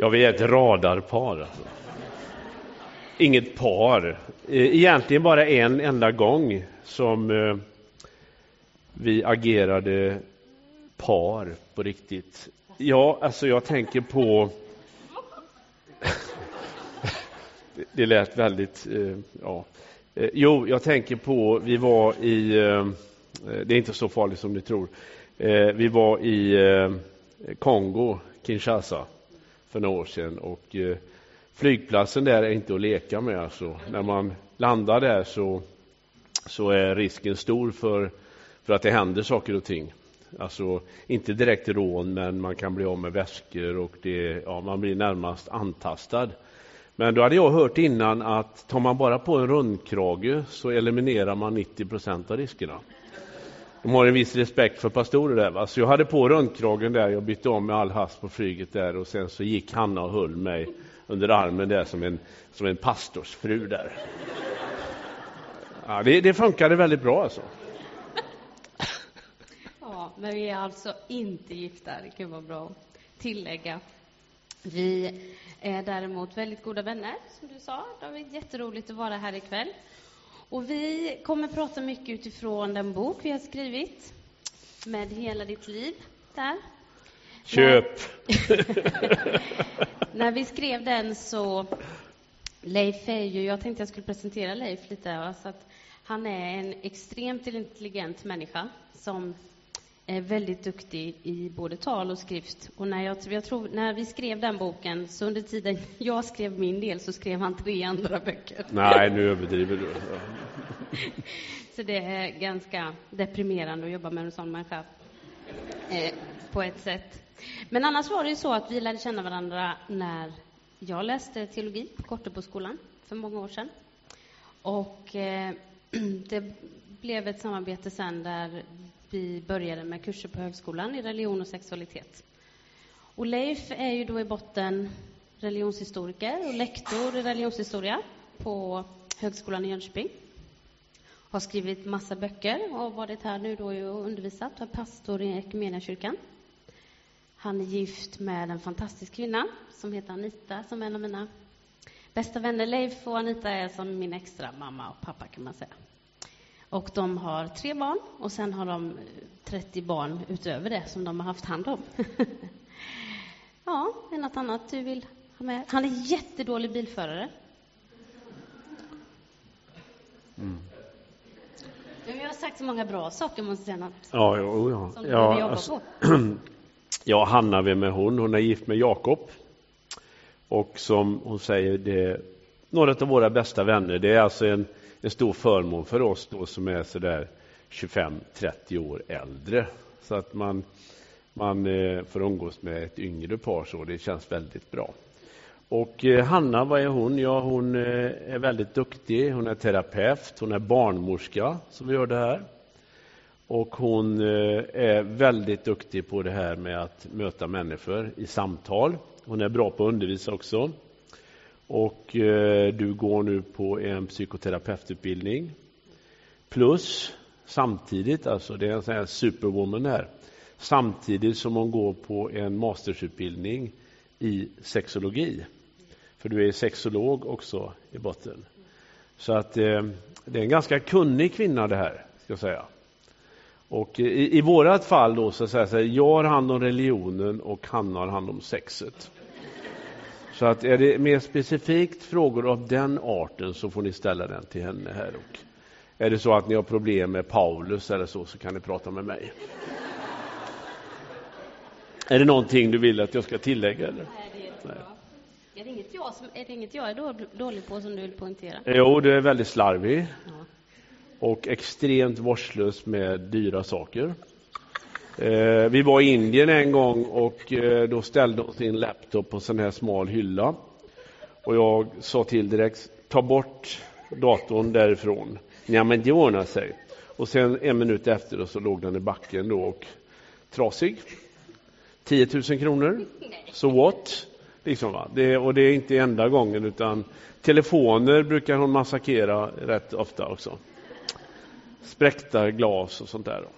Ja, vi är ett radarpar. Alltså. Inget par. E, egentligen bara en enda gång som e, vi agerade par på riktigt. Ja, alltså jag tänker på... Det lät väldigt... E, ja. Jo, jag tänker på... Vi var i... Det är inte så farligt som ni tror. Vi var i Kongo, Kinshasa för några år sedan. Och eh, flygplatsen där är inte att leka med. Alltså. När man landar där så, så är risken stor för, för att det händer saker och ting. Alltså inte direkt rån, men man kan bli av med väskor och det, ja, man blir närmast antastad. Men då hade jag hört innan att tar man bara på en rundkrage så eliminerar man 90 procent av riskerna. De har en viss respekt för pastorer där. Va? Så jag hade på rundkragen där, jag bytte om med all hast på flyget där och sen så gick Hanna och höll mig under armen där som en, som en pastorsfru där. Ja, det, det funkade väldigt bra alltså. Ja, men vi är alltså inte gifta. Det kan vara bra att tillägga. Vi är däremot väldigt goda vänner, som du sa. David, jätteroligt att vara här ikväll. Och vi kommer prata mycket utifrån den bok vi har skrivit, Med hela ditt liv, där. Köp! När, när vi skrev den så... Leif är ju... Jag tänkte jag skulle presentera Leif lite. Alltså att han är en extremt intelligent människa som är väldigt duktig i både tal och skrift. Och när, jag, jag tror, när vi skrev den boken, så under tiden jag skrev min del, så skrev han tre andra böcker. Nej, nu överdriver du. så det är ganska deprimerande att jobba med en sån människa, eh, på ett sätt. Men annars var det ju så att vi lärde känna varandra när jag läste teologi på Korteboskolan för många år sedan. Och eh, det blev ett samarbete sen där vi började med kurser på högskolan i religion och sexualitet. Och Leif är ju då i botten religionshistoriker och lektor i religionshistoria på Högskolan i Jönköping. Har skrivit massa böcker och varit här nu då och undervisat och är pastor i Equmeniakyrkan. Han är gift med en fantastisk kvinna som heter Anita, som är en av mina bästa vänner. Leif och Anita är som min extra mamma och pappa kan man säga. Och de har tre barn och sen har de 30 barn utöver det som de har haft hand om. ja, är det något annat du vill ha med? Han är jättedålig bilförare. Mm. Jag har sagt så många bra saker, måste jag säga. Något ja, jo, ja. Som ja, alltså, ja, Hanna, vem är hon? Hon är gift med Jakob. Och som hon säger, det är några av våra bästa vänner. Det är alltså en en stor förmån för oss då som är sådär 25-30 år äldre. Så att man, man eh, får umgås med ett yngre par så, det känns väldigt bra. Och eh, Hanna, vad är hon? Ja, hon eh, är väldigt duktig. Hon är terapeut, hon är barnmorska, som vi hörde här. Och hon är väldigt duktig på det här med att möta människor i samtal. Hon är bra på att undervisa också. Och eh, du går nu på en psykoterapeututbildning. Plus samtidigt, alltså det är en sån här superwoman här, samtidigt som hon går på en mastersutbildning i sexologi. För du är sexolog också i botten. Så att eh, det är en ganska kunnig kvinna det här, ska jag säga. Och eh, i, i vårat fall då så säger jag jag har hand om religionen och han har hand om sexet. Så att är det mer specifikt frågor av den arten så får ni ställa den till henne här. Och är det så att ni har problem med Paulus eller så, så kan ni prata med mig. Är det någonting du vill att jag ska tillägga? Eller? Nej, det är jättebra. Är det, inget jag som, är det inget jag är dålig på som du vill poängtera? Jo, du är väldigt slarvig. Ja. Och extremt vårdslös med dyra saker. Eh, vi var i Indien en gång och eh, då ställde hon sin laptop på en sån här smal hylla. Och jag sa till direkt, ta bort datorn därifrån. Ja, men det ordnar sig. Och sen en minut efter så låg den i backen då och trasig. 10 000 kronor. So what? Liksom, va? Det, och det är inte enda gången, utan telefoner brukar hon massakrera rätt ofta också. Spräckta glas och sånt där. Då.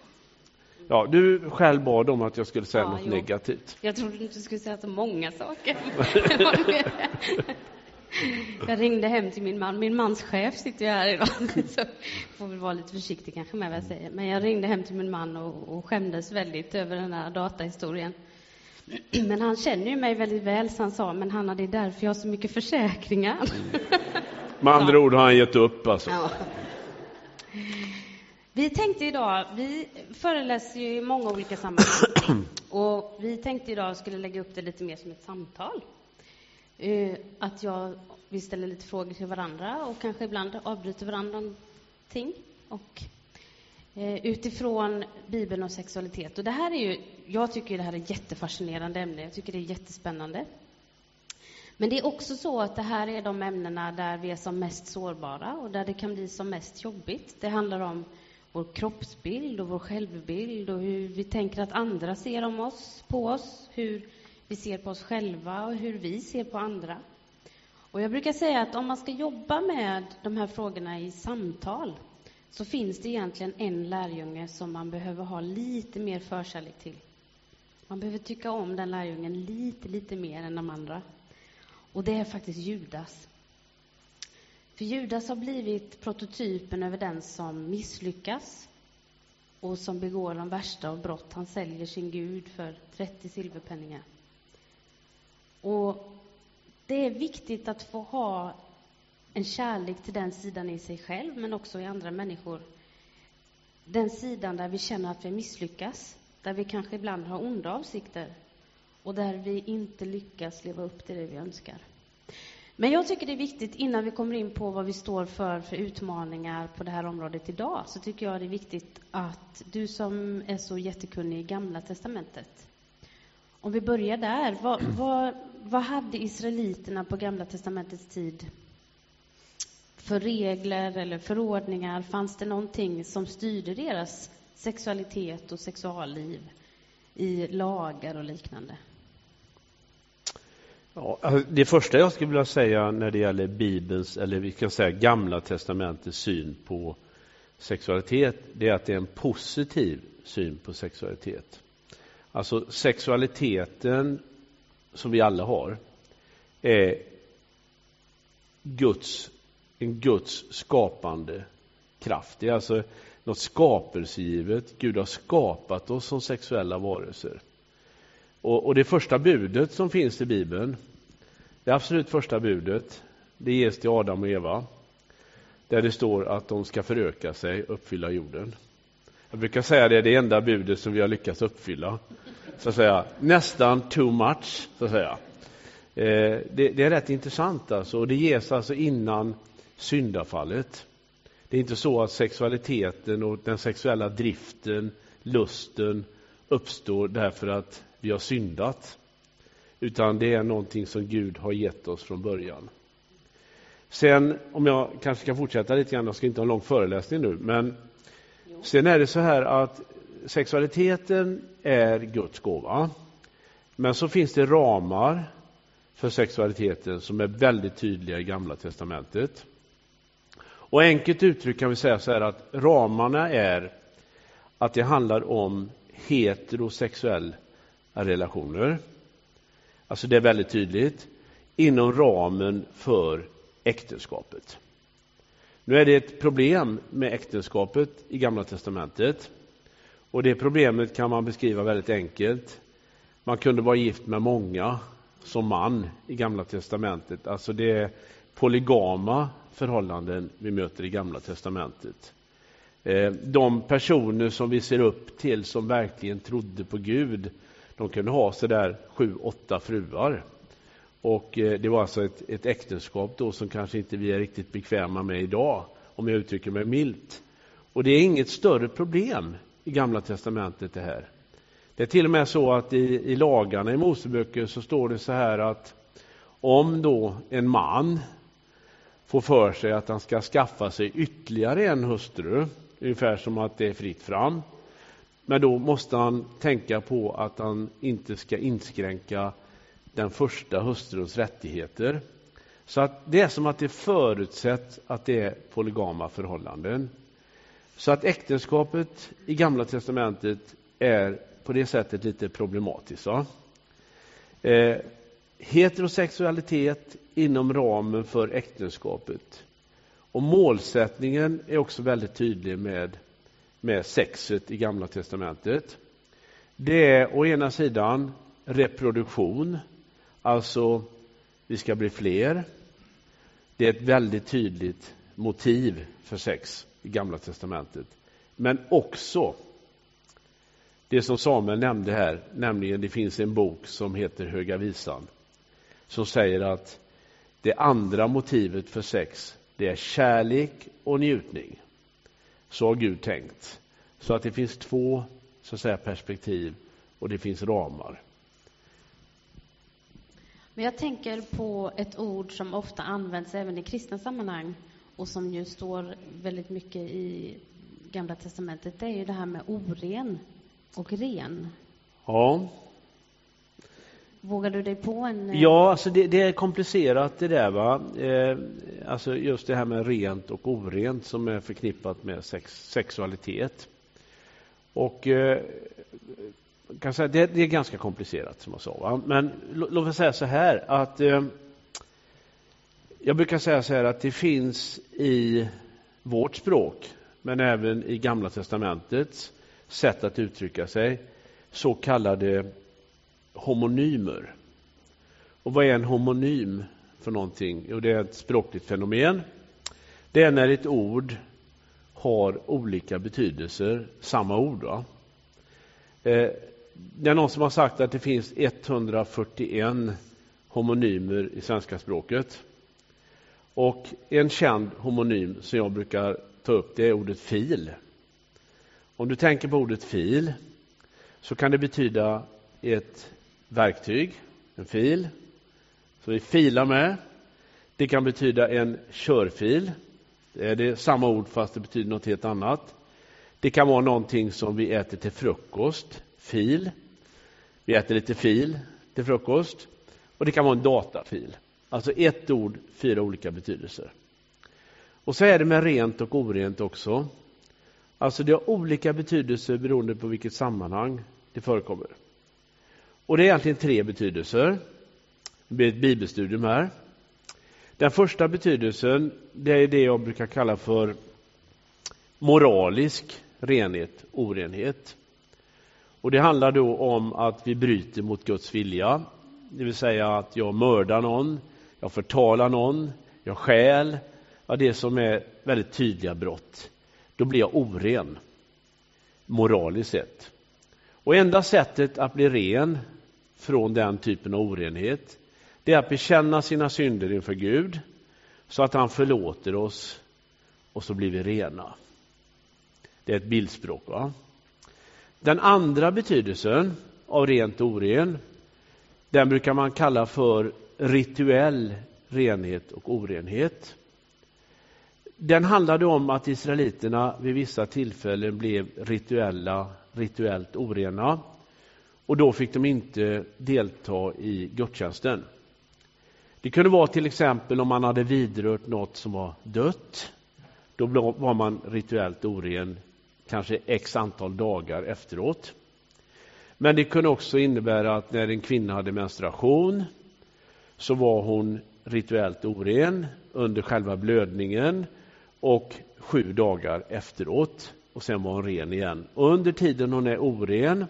Ja, du själv bad om att jag skulle säga ja, något jo. negativt. Jag trodde du skulle säga så många saker. jag ringde hem till min man. Min mans chef sitter ju här idag, så får väl vara lite försiktig kanske med vad jag säger. Men jag ringde hem till min man och, och skämdes väldigt över den här datahistorien. Men han känner ju mig väldigt väl, så han sa, men Hanna, det är därför jag har så mycket försäkringar. Med andra ord har han gett upp alltså. Ja. Vi tänkte idag, vi föreläser ju i många olika sammanhang och vi tänkte idag skulle lägga upp det lite mer som ett samtal. Uh, att jag, vi ställer lite frågor till varandra och kanske ibland avbryter varandra någonting. Och uh, utifrån Bibeln och sexualitet. Och det här är ju, jag tycker det här är ett jättefascinerande ämne. Jag tycker det är jättespännande. Men det är också så att det här är de ämnena där vi är som mest sårbara och där det kan bli som mest jobbigt. Det handlar om vår kroppsbild och vår självbild och hur vi tänker att andra ser om oss, på oss, hur vi ser på oss själva och hur vi ser på andra. Och jag brukar säga att om man ska jobba med de här frågorna i samtal så finns det egentligen en lärjunge som man behöver ha lite mer förkärlek till. Man behöver tycka om den lärjungen lite, lite mer än de andra. Och det är faktiskt Judas. För Judas har blivit prototypen över den som misslyckas och som begår de värsta av brott. Han säljer sin Gud för 30 silverpenningar. Och det är viktigt att få ha en kärlek till den sidan i sig själv, men också i andra människor. Den sidan där vi känner att vi misslyckas, där vi kanske ibland har onda avsikter och där vi inte lyckas leva upp till det vi önskar. Men jag tycker det är viktigt, innan vi kommer in på vad vi står för för utmaningar på det här området idag, så tycker jag det är viktigt att du som är så jättekunnig i Gamla testamentet, om vi börjar där, vad, vad, vad hade israeliterna på Gamla testamentets tid för regler eller förordningar? Fanns det någonting som styrde deras sexualitet och sexualliv i lagar och liknande? Ja, alltså, det första jag skulle vilja säga när det gäller Bibelns, eller vi kan säga Gamla testamentets syn på sexualitet, det är att det är en positiv syn på sexualitet. Alltså sexualiteten, som vi alla har, är Guds, en Guds skapande kraft. Det är alltså något skapelsegivet. Gud har skapat oss som sexuella varelser. Och, och det första budet som finns i Bibeln, det absolut första budet, det ges till Adam och Eva. Där det står att de ska föröka sig, uppfylla jorden. Jag brukar säga det är det enda budet som vi har lyckats uppfylla. Så att säga. Nästan too much, så att säga. Eh, det, det, är rätt intressant alltså. Och det ges alltså innan syndafallet. Det är inte så att sexualiteten och den sexuella driften, lusten, uppstår därför att vi har syndat, utan det är någonting som Gud har gett oss från början. Sen, om jag kanske ska fortsätta lite grann, jag ska inte ha en lång föreläsning nu, men sen är det så här att sexualiteten är Guds gåva. Men så finns det ramar för sexualiteten som är väldigt tydliga i Gamla testamentet. Och enkelt uttryckt kan vi säga så här att ramarna är att det handlar om heterosexuell relationer. Alltså det är väldigt tydligt. Inom ramen för äktenskapet. Nu är det ett problem med äktenskapet i Gamla testamentet. Och det problemet kan man beskriva väldigt enkelt. Man kunde vara gift med många som man i Gamla testamentet. Alltså det är polygama förhållanden vi möter i Gamla testamentet. Eh, de personer som vi ser upp till som verkligen trodde på Gud de kunde ha så där sju, åtta fruar. Och eh, det var alltså ett, ett äktenskap då som kanske inte vi är riktigt bekväma med idag, om jag uttrycker mig milt. Och det är inget större problem i Gamla testamentet det här. Det är till och med så att i, i lagarna i Moseböcker så står det så här att om då en man får för sig att han ska skaffa sig ytterligare en hustru, ungefär som att det är fritt fram, men då måste han tänka på att han inte ska inskränka den första hustruns rättigheter. Så att det är som att det förutsätts att det är polygama förhållanden. Så att äktenskapet i Gamla testamentet är på det sättet lite problematiskt. Va? Eh, heterosexualitet inom ramen för äktenskapet. Och målsättningen är också väldigt tydlig med, med sexet i Gamla testamentet. Det är å ena sidan reproduktion, alltså vi ska bli fler. Det är ett väldigt tydligt motiv för sex i Gamla testamentet. Men också det som Samuel nämnde här, nämligen det finns en bok som heter Höga visan som säger att det andra motivet för sex det är kärlek och njutning. Så har Gud tänkt. Så att det finns två så säga, perspektiv och det finns ramar. Men jag tänker på ett ord som ofta används även i kristna sammanhang och som ju står väldigt mycket i Gamla testamentet. Det är ju det här med oren och ren. Ja. Vågar du dig på en... Eh, ja, alltså det, det är komplicerat det där. Va? Eh, alltså just det här med rent och orent som är förknippat med sex, sexualitet. Och eh, kan säga, det, det, är ganska komplicerat som jag sa. Va? Men låt mig säga så här att eh, jag brukar säga så här att det finns i vårt språk, men även i Gamla testamentets sätt att uttrycka sig, så kallade homonymer. Och vad är en homonym för någonting? Jo, det är ett språkligt fenomen. Det är när ett ord har olika betydelser, samma ord. Va? Eh, det är någon som har sagt att det finns 141 homonymer i svenska språket. Och en känd homonym som jag brukar ta upp det är ordet fil. Om du tänker på ordet fil så kan det betyda ett verktyg, en fil, som vi filar med. Det kan betyda en körfil. Det är det samma ord fast det betyder något helt annat. Det kan vara någonting som vi äter till frukost, fil. Vi äter lite fil till frukost. Och det kan vara en datafil. Alltså ett ord, fyra olika betydelser. Och så är det med rent och orent också. Alltså det har olika betydelser beroende på vilket sammanhang det förekommer. Och det är egentligen tre betydelser. Det blir ett bibelstudium här. Den första betydelsen, det är det jag brukar kalla för moralisk renhet, orenhet. Och det handlar då om att vi bryter mot Guds vilja. Det vill säga att jag mördar någon, jag förtalar någon, jag stjäl. Ja, det som är väldigt tydliga brott. Då blir jag oren, moraliskt sett. Och enda sättet att bli ren från den typen av orenhet, det är att bekänna sina synder inför Gud, så att han förlåter oss och så blir vi rena. Det är ett bildspråk. Va? Den andra betydelsen av rent och oren, den brukar man kalla för rituell renhet och orenhet. Den handlade om att israeliterna vid vissa tillfällen blev rituella, rituellt orena och då fick de inte delta i gudstjänsten. Det kunde vara till exempel om man hade vidrört något som var dött. Då var man rituellt oren kanske x antal dagar efteråt. Men det kunde också innebära att när en kvinna hade menstruation så var hon rituellt oren under själva blödningen och sju dagar efteråt och sen var hon ren igen. Under tiden hon är oren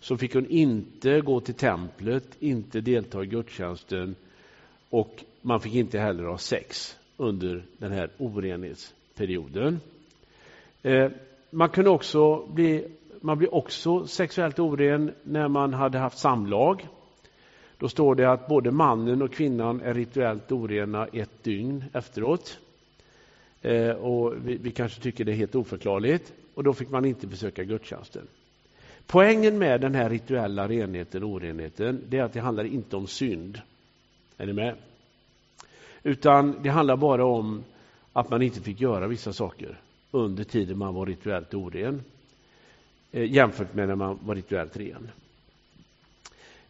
så fick hon inte gå till templet, inte delta i gudstjänsten och man fick inte heller ha sex under den här orenhetsperioden. Eh, man kunde också bli, man blir också sexuellt oren när man hade haft samlag. Då står det att både mannen och kvinnan är rituellt orena ett dygn efteråt. Eh, och vi, vi, kanske tycker det är helt oförklarligt. Och då fick man inte besöka gudstjänsten. Poängen med den här rituella renheten, och orenheten, det är att det handlar inte om synd. Är ni med? Utan det handlar bara om att man inte fick göra vissa saker under tiden man var rituellt oren eh, jämfört med när man var rituellt ren.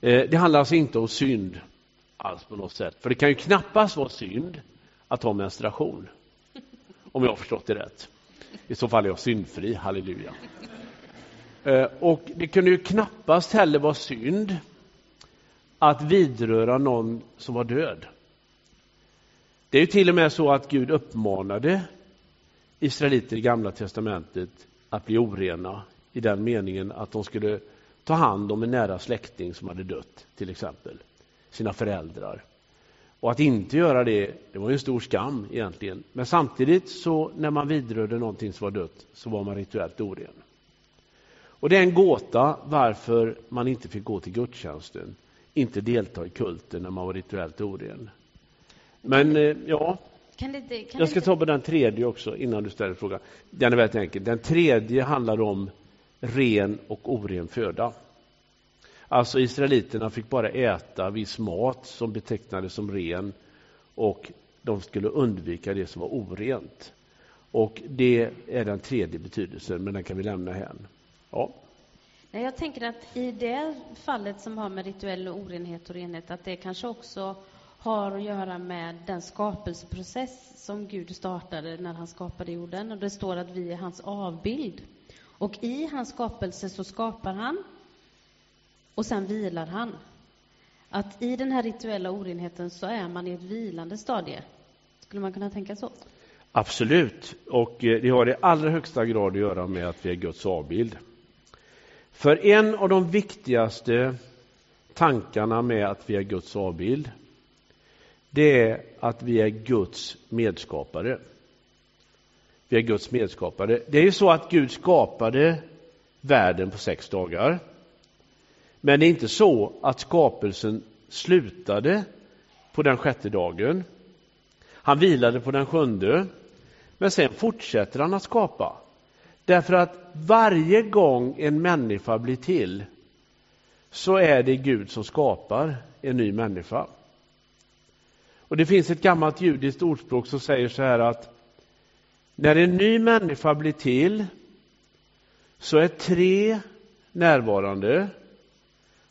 Eh, det handlar alltså inte om synd alls på något sätt. För det kan ju knappast vara synd att ha menstruation. Om jag har förstått det rätt. I så fall är jag syndfri, halleluja. Eh, och det kunde ju knappast heller vara synd att vidröra någon som var död. Det är ju till och med så att Gud uppmanade israeliter i Gamla testamentet att bli orena i den meningen att de skulle ta hand om en nära släkting som hade dött, till exempel sina föräldrar. Och att inte göra det, det var ju en stor skam egentligen. Men samtidigt så när man vidrörde någonting som var dött så var man rituellt oren. Och det är en gåta varför man inte fick gå till gudstjänsten, inte delta i kulten när man var rituellt oren. Men eh, ja, kan det, kan jag ska ta på den tredje också innan du ställer frågan. Den är väldigt enkel. Den tredje handlar om ren och oren föda. Alltså israeliterna fick bara äta viss mat som betecknades som ren och de skulle undvika det som var orent. Och det är den tredje betydelsen, men den kan vi lämna här. Ja. Jag tänker att i det fallet som har med rituell orenhet och renhet, att det kanske också har att göra med den skapelseprocess som Gud startade när han skapade jorden. Och det står att vi är hans avbild. Och i hans skapelse så skapar han och sen vilar han. Att i den här rituella orenheten så är man i ett vilande stadie. Skulle man kunna tänka så? Absolut, och eh, det har i allra högsta grad att göra med att vi är Guds avbild. För en av de viktigaste tankarna med att vi är Guds avbild, det är att vi är Guds medskapare. Vi är Guds medskapare. Det är ju så att Gud skapade världen på sex dagar. Men det är inte så att skapelsen slutade på den sjätte dagen. Han vilade på den sjunde, men sen fortsätter han att skapa. Därför att varje gång en människa blir till så är det Gud som skapar en ny människa. Och Det finns ett gammalt judiskt ordspråk som säger så här att när en ny människa blir till så är tre närvarande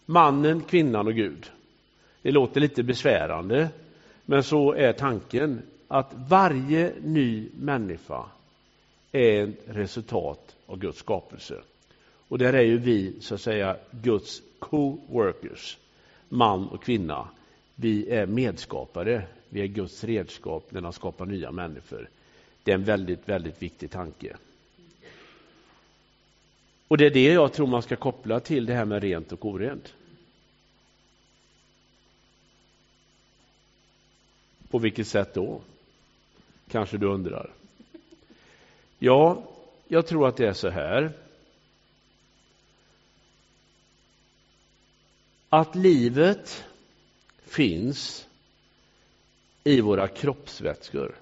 mannen, kvinnan och Gud. Det låter lite besvärande, men så är tanken att varje ny människa är ett resultat av Guds skapelse. Och där är ju vi, så att säga, Guds co-workers, man och kvinna. Vi är medskapare, vi är Guds redskap när han skapar nya människor. Det är en väldigt, väldigt viktig tanke. Och det är det jag tror man ska koppla till det här med rent och orent. På vilket sätt då? Kanske du undrar. Ja, jag tror att det är så här. Att livet finns i våra kroppsvätskor.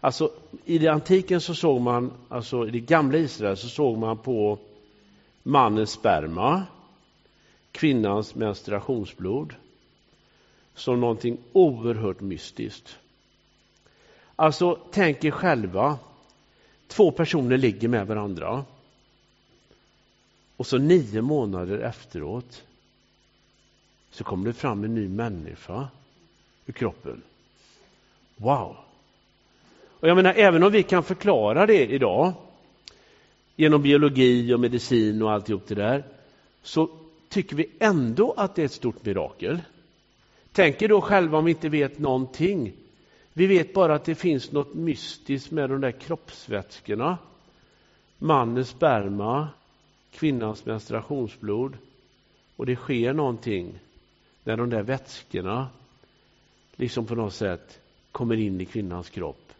Alltså, I det antiken så såg man, alltså i det gamla Israel så såg man på mannens sperma, kvinnans menstruationsblod, som någonting oerhört mystiskt. Alltså, tänk er själva, två personer ligger med varandra och så nio månader efteråt så kommer det fram en ny människa ur kroppen. Wow! Och jag menar, även om vi kan förklara det idag genom biologi och medicin och alltihop det där så tycker vi ändå att det är ett stort mirakel. Tänk er då själva om vi inte vet någonting. Vi vet bara att det finns något mystiskt med de där kroppsvätskorna. Mannens sperma, kvinnans menstruationsblod. Och det sker någonting när de där vätskorna liksom på något sätt kommer in i kvinnans kropp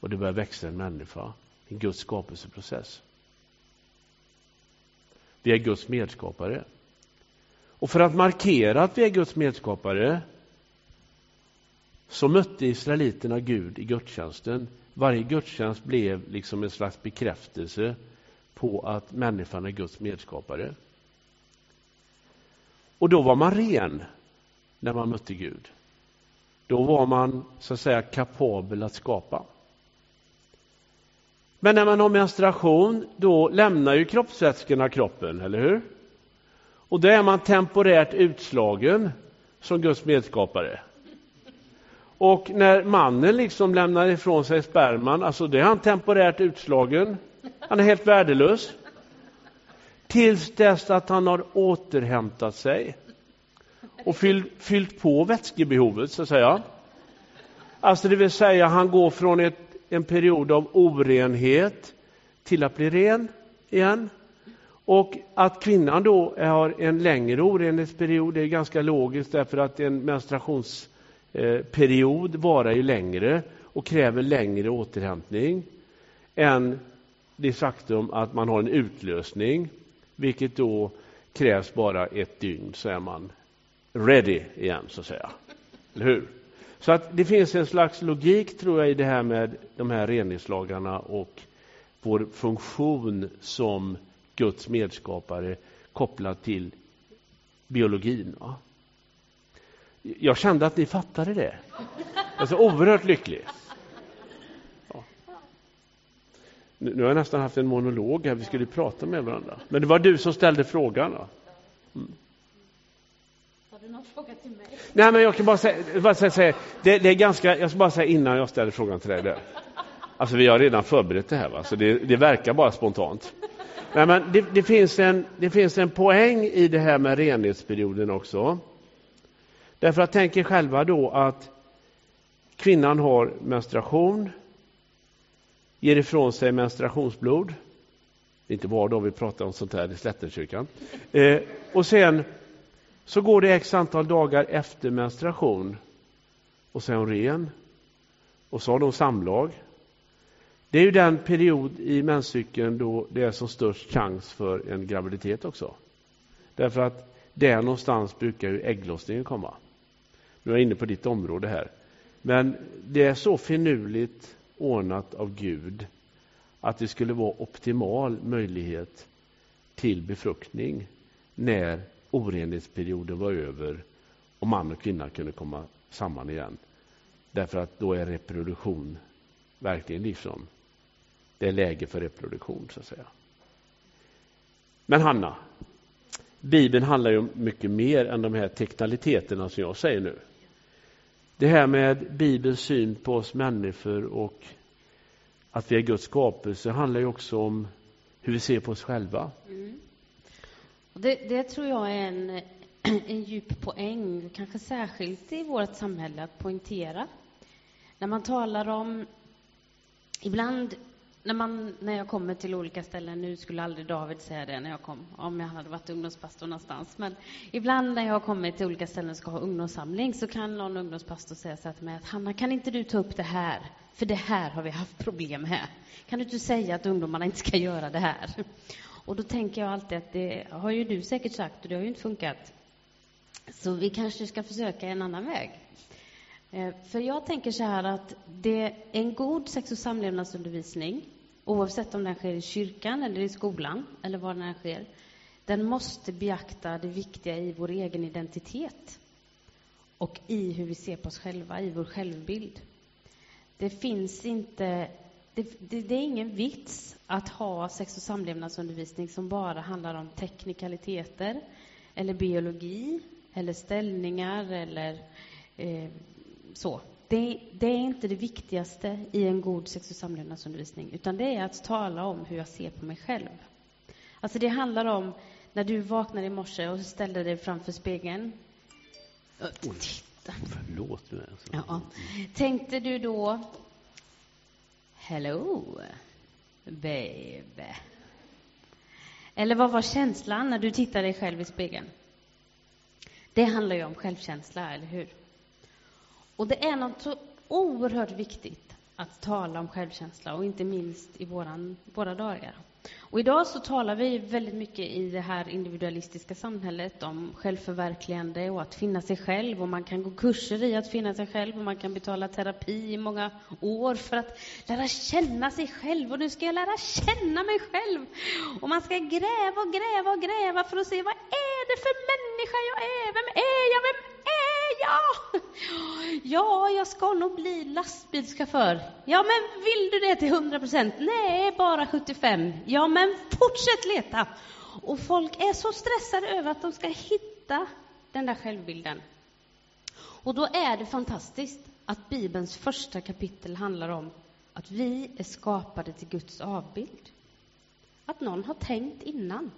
och det börjar växa en människa. En Guds skapelseprocess. Vi är Guds medskapare. Och för att markera att vi är Guds medskapare så mötte israeliterna Gud i gudstjänsten. Varje gudstjänst blev liksom en slags bekräftelse på att människan är Guds medskapare. Och då var man ren när man mötte Gud. Då var man så att säga kapabel att skapa. Men när man har menstruation, då lämnar ju kroppsvätskorna kroppen, eller hur? Och då är man temporärt utslagen som Guds medskapare. Och när mannen liksom lämnar ifrån sig sperman, alltså det är han temporärt utslagen. Han är helt värdelös. tills dess att han har återhämtat sig och fyllt, fyllt på vätskebehovet, så att säga. Alltså det vill säga, han går från ett, en period av orenhet till att bli ren igen. Och att kvinnan då har en längre orenhetsperiod är ganska logiskt därför att en menstruations... Eh, period varar ju längre och kräver längre återhämtning än det faktum att man har en utlösning, vilket då krävs bara ett dygn så är man ready igen, så att säga. Eller hur? Så att det finns en slags logik, tror jag, i det här med de här reningslagarna och vår funktion som Guds medskapare kopplat till biologin. Va? Jag kände att ni fattade det. Jag är så oerhört lycklig. Ja. Nu har jag nästan haft en monolog här, vi skulle prata med varandra. Men det var du som ställde frågan. Mm. Har du någon fråga till mig? Nej, men jag kan bara säga, bara säga det, det, är ganska, jag ska bara säga innan jag ställer frågan till dig. Där. Alltså vi har redan förberett det här, va? så det, det verkar bara spontant. Nej, men det, det, finns en, det finns en poäng i det här med renhetsperioden också. Därför att tänk er själva då att kvinnan har menstruation, ger ifrån sig menstruationsblod. Det är inte var dag vi pratar om sånt här i Slättenkyrkan. Eh, och sen så går det x antal dagar efter menstruation och så är hon ren. Och så har de samlag. Det är ju den period i menscykeln då det är som störst chans för en graviditet också. Därför att där någonstans brukar ju ägglossningen komma. Nu är jag inne på ditt område här. Men det är så finurligt ordnat av Gud att det skulle vara optimal möjlighet till befruktning när orenhetsperioden var över och man och kvinna kunde komma samman igen. Därför att då är reproduktion verkligen liksom det är läge för reproduktion, så att säga. Men Hanna, Bibeln handlar ju om mycket mer än de här teknikaliteterna som jag säger nu. Det här med Bibelns syn på oss människor och att vi är Guds skapelse handlar ju också om hur vi ser på oss själva. Mm. Det, det, tror jag är en, en djup poäng, kanske särskilt i vårt samhälle, att poängtera. När man talar om... Ibland när, man, när jag kommer till olika ställen, nu skulle aldrig David säga det när jag kom, om jag hade varit ungdomspastor någonstans, men ibland när jag kommer till olika ställen och ska ha ungdomssamling så kan någon ungdomspastor säga så till mig att Hanna, kan inte du ta upp det här? För det här har vi haft problem med. Kan du inte säga att ungdomarna inte ska göra det här? Och då tänker jag alltid att det har ju du säkert sagt och det har ju inte funkat. Så vi kanske ska försöka en annan väg. Eh, för jag tänker så här att det är en god sex och samlevnadsundervisning, oavsett om den sker i kyrkan eller i skolan eller var den sker, den måste beakta det viktiga i vår egen identitet och i hur vi ser på oss själva, i vår självbild. Det finns inte det, det, det, är ingen vits att ha sex och samlevnadsundervisning som bara handlar om teknikaliteter eller biologi eller ställningar eller eh, så. Det, det, är inte det viktigaste i en god sex och samlevnadsundervisning, utan det är att tala om hur jag ser på mig själv. Alltså det handlar om när du vaknar i morse och ställer dig framför spegeln. Titta. Förlåt. Mig alltså. ja. Tänkte du då Hello, baby. Eller vad var känslan när du tittade dig själv i spegeln? Det handlar ju om självkänsla, eller hur? Och det är något så oerhört viktigt att tala om självkänsla, och inte minst i våran, våra dagar. Och idag så talar vi väldigt mycket i det här individualistiska samhället om självförverkligande och att finna sig själv. Och man kan gå kurser i att finna sig själv och man kan betala terapi i många år för att lära känna sig själv. Och nu ska jag lära känna mig själv. Och man ska gräva och gräva och gräva för att se vad är det för människa jag är? Vem är jag? Vem ja, ja, jag ska nog bli lastbilschaufför. Ja, men vill du det till 100 procent? Nej, bara 75. Ja, men fortsätt leta. Och folk är så stressade över att de ska hitta den där självbilden. Och då är det fantastiskt att Bibelns första kapitel handlar om att vi är skapade till Guds avbild. Att någon har tänkt innan.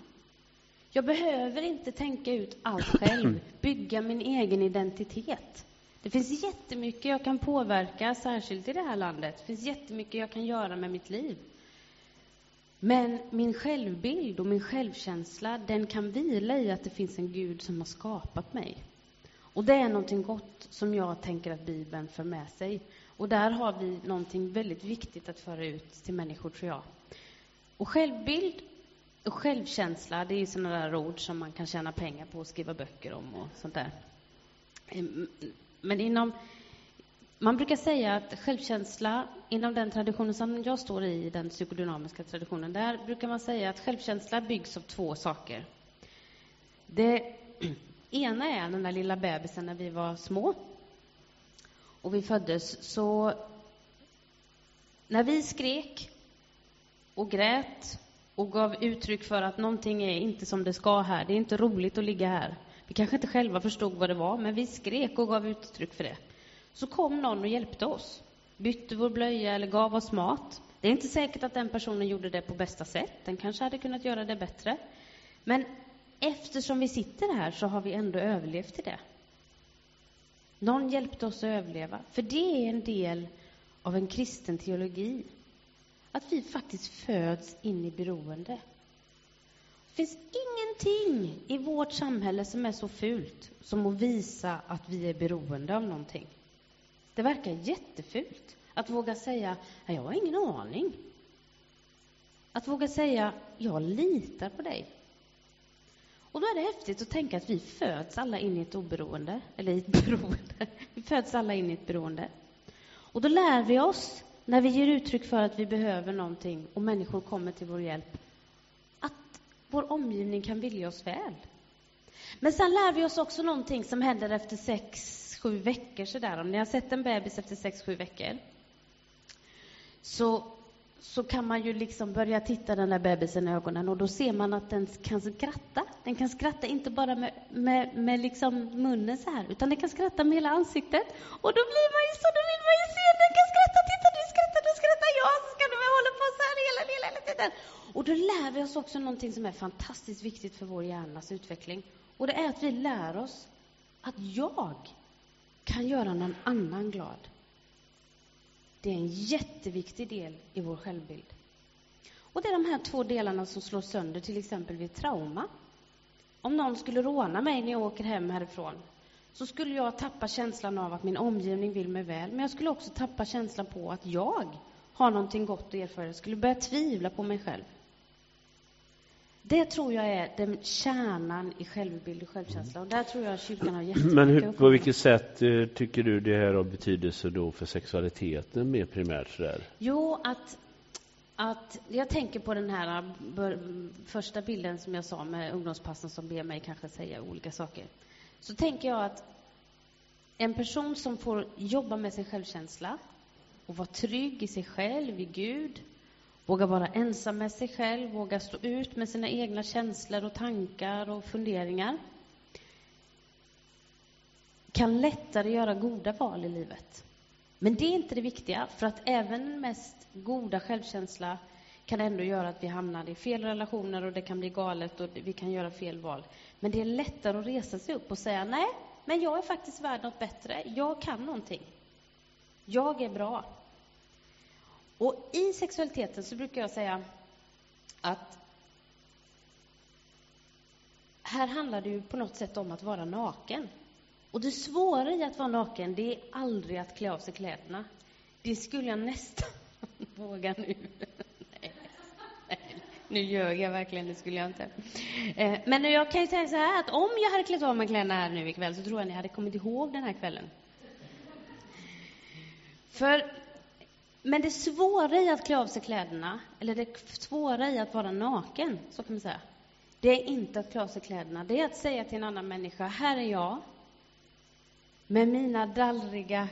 Jag behöver inte tänka ut allt själv, bygga min egen identitet. Det finns jättemycket jag kan påverka, särskilt i det här landet. Det finns jättemycket jag kan göra med mitt liv. Men min självbild och min självkänsla, den kan vila i att det finns en Gud som har skapat mig. Och det är någonting gott som jag tänker att Bibeln för med sig. Och där har vi någonting väldigt viktigt att föra ut till människor, tror jag. Och självbild och självkänsla, det är ju sådana där ord som man kan tjäna pengar på och skriva böcker om och sånt där. Ehm, men inom man brukar säga att självkänsla, inom den traditionen som jag står i, den psykodynamiska traditionen, där brukar man säga att självkänsla byggs av två saker. Det ena är den där lilla bebisen när vi var små och vi föddes, så när vi skrek och grät och gav uttryck för att någonting är inte som det ska här, det är inte roligt att ligga här. Vi kanske inte själva förstod vad det var, men vi skrek och gav uttryck för det så kom någon och hjälpte oss. Bytte vår blöja eller gav oss mat. Det är inte säkert att den personen gjorde det på bästa sätt. Den kanske hade kunnat göra det bättre. Men eftersom vi sitter här så har vi ändå överlevt i det. Någon hjälpte oss att överleva. För det är en del av en kristen teologi. Att vi faktiskt föds in i beroende. Det finns ingenting i vårt samhälle som är så fult som att visa att vi är beroende av någonting. Det verkar jättefult att våga säga, jag har ingen aning. Att våga säga, jag litar på dig. Och då är det häftigt att tänka att vi föds alla in i ett oberoende, eller i ett beroende. Vi föds alla in i ett beroende. Och då lär vi oss, när vi ger uttryck för att vi behöver någonting och människor kommer till vår hjälp, att vår omgivning kan vilja oss väl. Men sen lär vi oss också någonting som händer efter sex sju veckor sådär. Om ni har sett en bebis efter sex, sju veckor så, så kan man ju liksom börja titta den där bebisen i ögonen och då ser man att den kan skratta. Den kan skratta inte bara med, med, med liksom munnen så här, utan den kan skratta med hela ansiktet. Och då blir man ju så, då vill man ju se, den kan skratta, titta du skrattar, du skrattar jag, så ska du hålla på så här hela, hela, hela tiden. Och då lär vi oss också någonting som är fantastiskt viktigt för vår hjärnas utveckling. Och det är att vi lär oss att jag kan göra någon annan glad. Det är en jätteviktig del i vår självbild. Och det är de här två delarna som slår sönder, till exempel vid trauma. Om någon skulle råna mig när jag åker hem härifrån, så skulle jag tappa känslan av att min omgivning vill mig väl, men jag skulle också tappa känslan på att jag har någonting gott att erfara. Jag skulle börja tvivla på mig själv. Det tror jag är den kärnan i självbild och självkänsla. Och där tror jag kyrkan har jättemycket Men hur, på vilket sätt eh, tycker du det här har betydelse då för sexualiteten mer primärt? Sådär? Jo, att, att jag tänker på den här bör, första bilden som jag sa med ungdomspassen som ber mig kanske säga olika saker. Så tänker jag att en person som får jobba med sin självkänsla och vara trygg i sig själv, i Gud, Våga vara ensam med sig själv, våga stå ut med sina egna känslor och tankar och funderingar. Kan lättare göra goda val i livet. Men det är inte det viktiga, för att även den mest goda självkänsla kan ändå göra att vi hamnar i fel relationer och det kan bli galet och vi kan göra fel val. Men det är lättare att resa sig upp och säga nej, men jag är faktiskt värd något bättre. Jag kan någonting. Jag är bra. Och i sexualiteten så brukar jag säga att här handlar det ju på något sätt om att vara naken. Och det svåra i att vara naken, det är aldrig att klä av sig kläderna. Det skulle jag nästan våga nu. nej, nej, nu ljög jag verkligen, det skulle jag inte. Eh, men jag kan ju säga så här att om jag hade klätt av mig kläderna här nu ikväll så tror jag ni hade kommit ihåg den här kvällen. För men det svåra i att klä av sig kläderna, eller det svåra i att vara naken, så kan man säga, det är inte att klä av sig kläderna. Det är att säga till en annan människa, här är jag, med mina dallriga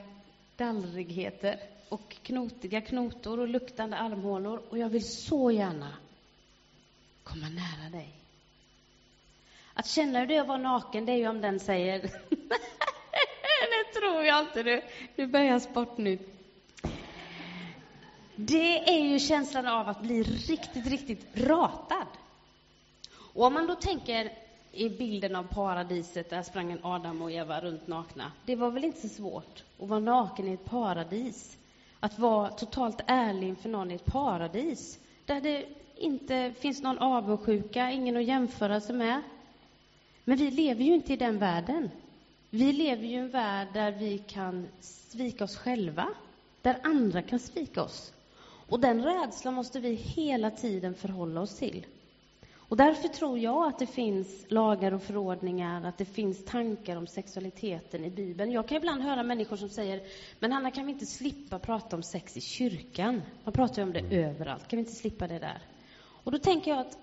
dallrigheter och knotiga knotor och luktande armhålor och jag vill så gärna komma nära dig. Att känna hur det är att vara naken, det är ju om den säger det tror jag inte du, nu börjar Sportnytt det är ju känslan av att bli riktigt, riktigt ratad. Och om man då tänker i bilden av paradiset, där sprang en Adam och Eva runt nakna. Det var väl inte så svårt att vara naken i ett paradis? Att vara totalt ärlig inför någon i ett paradis, där det inte finns någon avundsjuka, ingen att jämföra sig med. Men vi lever ju inte i den världen. Vi lever ju i en värld där vi kan svika oss själva, där andra kan svika oss. Och den rädslan måste vi hela tiden förhålla oss till. Och därför tror jag att det finns lagar och förordningar, att det finns tankar om sexualiteten i Bibeln. Jag kan ibland höra människor som säger, men Hanna, kan vi inte slippa prata om sex i kyrkan? Man pratar ju om det överallt, kan vi inte slippa det där? Och då tänker jag att,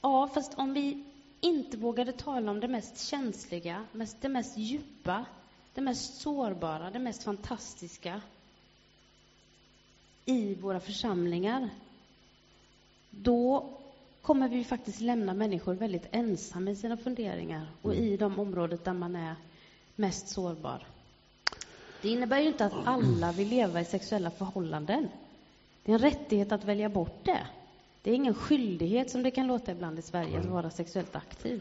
ja, fast om vi inte vågade tala om det mest känsliga, det mest djupa, det mest sårbara, det mest fantastiska i våra församlingar, då kommer vi faktiskt lämna människor väldigt ensamma i sina funderingar och i de områden där man är mest sårbar. Det innebär ju inte att alla vill leva i sexuella förhållanden. Det är en rättighet att välja bort det. Det är ingen skyldighet, som det kan låta ibland i Sverige, att vara sexuellt aktiv.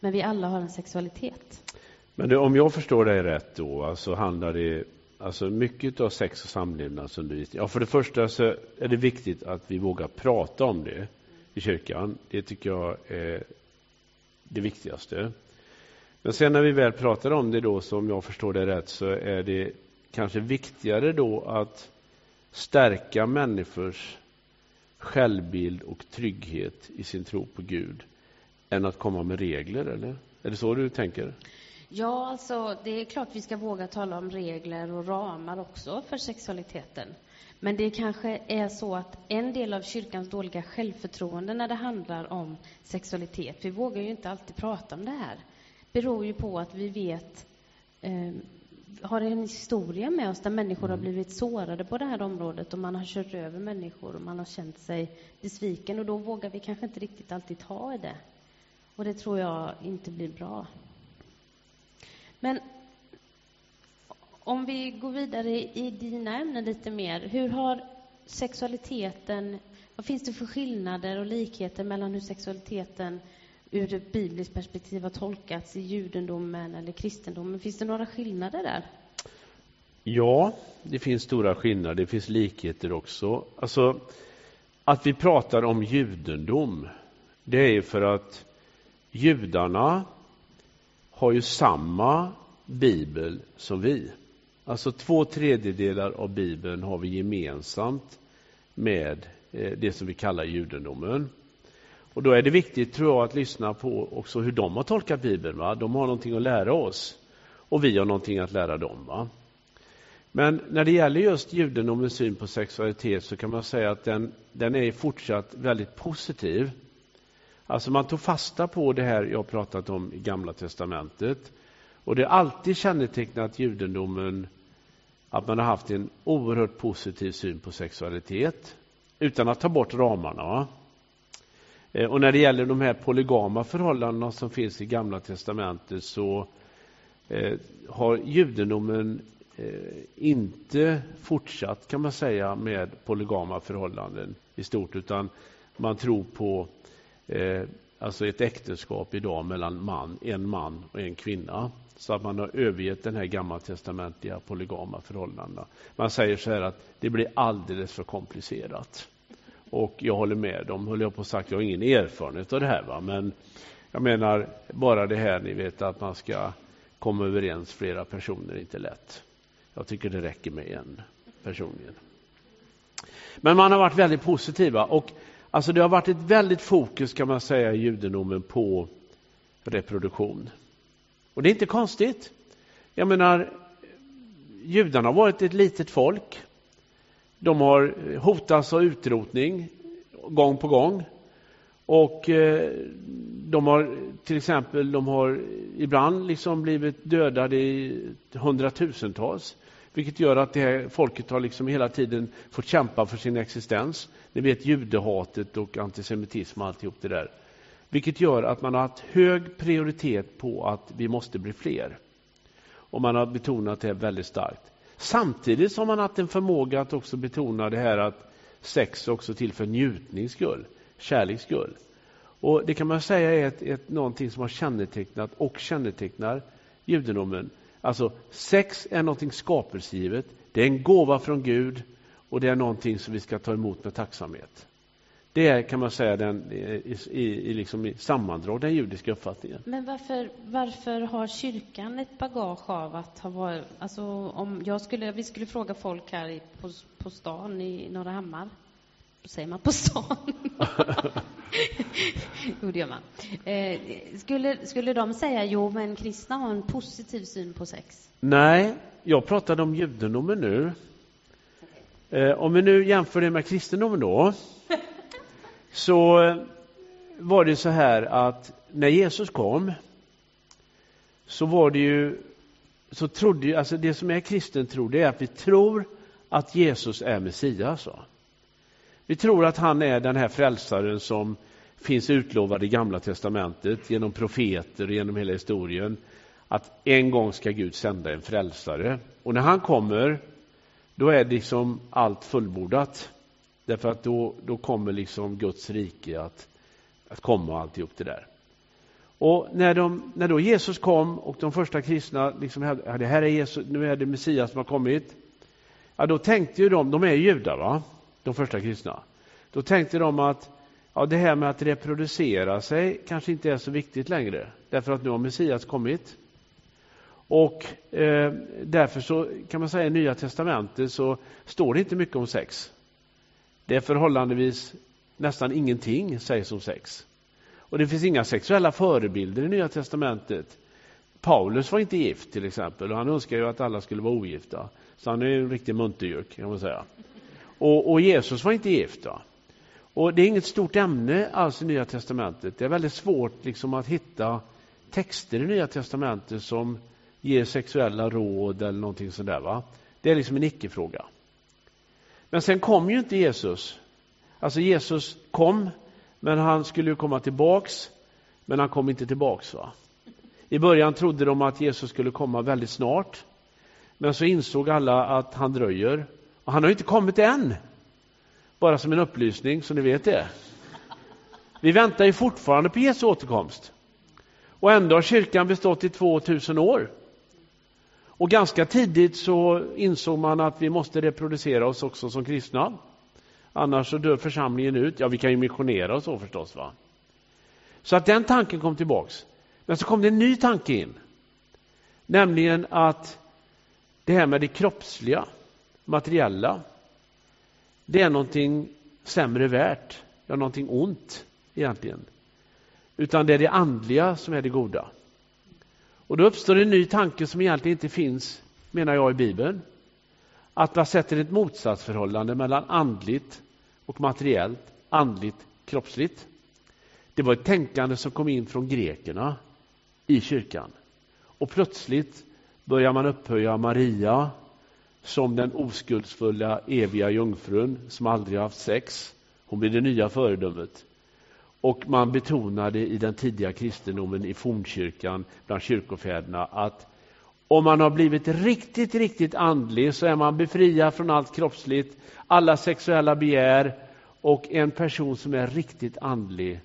Men vi alla har en sexualitet. Men det, om jag förstår dig rätt då, så alltså handlar det alltså mycket av sex och samlevnadsundervisning. Ja, för det första så är det viktigt att vi vågar prata om det i kyrkan. Det tycker jag är det viktigaste. Men sen när vi väl pratar om det då, som jag förstår det rätt, så är det kanske viktigare då att stärka människors självbild och trygghet i sin tro på Gud än att komma med regler, eller? Är det så du tänker? Ja, alltså, det är klart vi ska våga tala om regler och ramar också för sexualiteten. Men det kanske är så att en del av kyrkans dåliga självförtroende när det handlar om sexualitet, vi vågar ju inte alltid prata om det här, beror ju på att vi vet eh, har en historia med oss där människor har mm. blivit sårade på det här området och man har kört över människor och man har känt sig besviken och då vågar vi kanske inte riktigt alltid ta i det. Och det tror jag inte blir bra. Men om vi går vidare i dina ämnen lite mer. Hur har sexualiteten, vad finns det för skillnader och likheter mellan hur sexualiteten ur ett bibliskt perspektiv har tolkats i judendomen eller kristendomen? Finns det några skillnader där? Ja, det finns stora skillnader. Det finns likheter också. Alltså, att vi pratar om judendom, det är ju för att judarna har ju samma bibel som vi. Alltså två tredjedelar av Bibeln har vi gemensamt med eh, det som vi kallar judendomen. Och då är det viktigt, tror jag, att lyssna på också hur de har tolkat Bibeln. Va? De har någonting att lära oss och vi har någonting att lära dem. Va? Men när det gäller just judendomens syn på sexualitet så kan man säga att den, den är fortsatt väldigt positiv. Alltså man tog fasta på det här jag pratat om i Gamla testamentet och det har alltid kännetecknat judendomen att man har haft en oerhört positiv syn på sexualitet utan att ta bort ramarna. Eh, och när det gäller de här polygama förhållandena som finns i Gamla testamentet så eh, har judendomen eh, inte fortsatt kan man säga med polygama förhållanden i stort utan man tror på Eh, alltså ett äktenskap idag mellan man, en man och en kvinna. Så att man har övergett den här gammaltestamentliga polygama förhållandena. Man säger så här att det blir alldeles för komplicerat. Och jag håller med dem, höll jag på att sagt, jag har ingen erfarenhet av det här. Va? Men jag menar, bara det här, ni vet att man ska komma överens flera personer är inte lätt. Jag tycker det räcker med en personligen. Men man har varit väldigt positiva och alltså det har varit ett väldigt fokus kan man säga i judendomen på reproduktion. Och det är inte konstigt. Jag menar, judarna har varit ett litet folk. De har hotats av utrotning gång på gång. Och eh, de har till exempel de har ibland liksom blivit dödade i hundratusentals. Vilket gör att det här folket har liksom hela tiden fått kämpa för sin existens. Ni vet judehatet och antisemitism och alltihop det där. Vilket gör att man har haft hög prioritet på att vi måste bli fler. Och man har betonat det väldigt starkt. Samtidigt som man har haft en förmåga att också betona det här att sex också till för njutnings skull, kärleks skull. Och Det kan man säga är ett, ett, någonting som har kännetecknat och kännetecknar judendomen. Alltså sex är någonting skapelsegivet, det är en gåva från Gud och det är någonting som vi ska ta emot med tacksamhet. Det är, kan man säga, den, i, i, i, liksom i sammandrag, den judiska uppfattningen. Men varför, varför har kyrkan ett bagage av att ha varit... Alltså om jag skulle, vi skulle fråga folk här på, på stan i Norra Hammar. Säger man på stan? jo, det gör man. Eh, skulle, skulle de säga, jo, men kristna har en positiv syn på sex? Nej, jag pratade om judendomen nu. Eh, om vi nu jämför det med kristendomen då, så var det så här att när Jesus kom så var det ju så trodde ju, alltså det som är kristen tro, det är att vi tror att Jesus är Messias. Vi tror att han är den här frälsaren som finns utlovad i Gamla testamentet genom profeter och genom hela historien. Att en gång ska Gud sända en frälsare. Och när han kommer, då är liksom allt fullbordat. Därför att då, då kommer liksom Guds rike att, att komma och alltihop det där. Och när, de, när då Jesus kom och de första kristna liksom hade, det här är Jesus, nu är det Messias som har kommit. Ja, då tänkte ju de, de är judar va, de första kristna. Då tänkte de att ja, det här med att reproducera sig kanske inte är så viktigt längre. Därför att nu har Messias kommit. Och eh, därför så kan man säga i Nya Testamentet så står det inte mycket om sex. Det är förhållandevis nästan ingenting sägs om sex. Och det finns inga sexuella förebilder i Nya Testamentet. Paulus var inte gift till exempel och han önskar ju att alla skulle vara ogifta. Så han är en riktig muntergök kan man säga. Och, och, Jesus var inte gift. Då. Och det är inget stort ämne alls i Nya Testamentet. Det är väldigt svårt liksom att hitta texter i Nya Testamentet som ge sexuella råd eller någonting sådär. Va? Det är liksom en icke-fråga. Men sen kom ju inte Jesus. Alltså Jesus kom, men han skulle ju komma tillbaks, men han kom inte tillbaks. Va? I början trodde de att Jesus skulle komma väldigt snart, men så insåg alla att han dröjer. Och han har inte kommit än. Bara som en upplysning, så ni vet det. Vi väntar ju fortfarande på Jesu återkomst. Och ändå har kyrkan bestått i 2000 år. Och ganska tidigt så insåg man att vi måste reproducera oss också som kristna. Annars så dör församlingen ut. Ja, vi kan ju missionera och så förstås. va. Så att den tanken kom tillbaks. Men så kom det en ny tanke in. Nämligen att det här med det kroppsliga, materiella, det är någonting sämre värt, ja, någonting ont egentligen. Utan det är det andliga som är det goda. Och då uppstår en ny tanke som egentligen inte finns, menar jag, i Bibeln. Att man sätter ett motsatsförhållande mellan andligt och materiellt, andligt, kroppsligt. Det var ett tänkande som kom in från grekerna i kyrkan. Och plötsligt börjar man upphöja Maria som den oskuldsfulla, eviga jungfrun som aldrig haft sex. Hon blir det nya föredömet. Och man betonade i den tidiga kristendomen i fornkyrkan bland kyrkofäderna att om man har blivit riktigt, riktigt andlig så är man befriad från allt kroppsligt, alla sexuella begär och en person som är riktigt andlig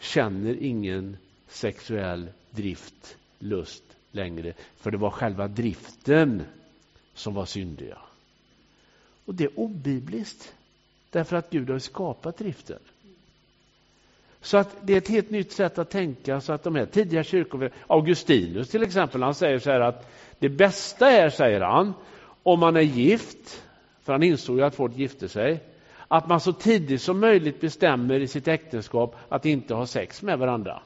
känner ingen sexuell drift, lust längre. För det var själva driften som var syndiga. Och det är obibliskt. Därför att Gud har skapat driften. Så att det är ett helt nytt sätt att tänka så att de här tidiga kyrkor, Augustinus till exempel, han säger så här att det bästa är, säger han, om man är gift, för han insåg ju att folk gifte sig, att man så tidigt som möjligt bestämmer i sitt äktenskap att inte ha sex med varandra.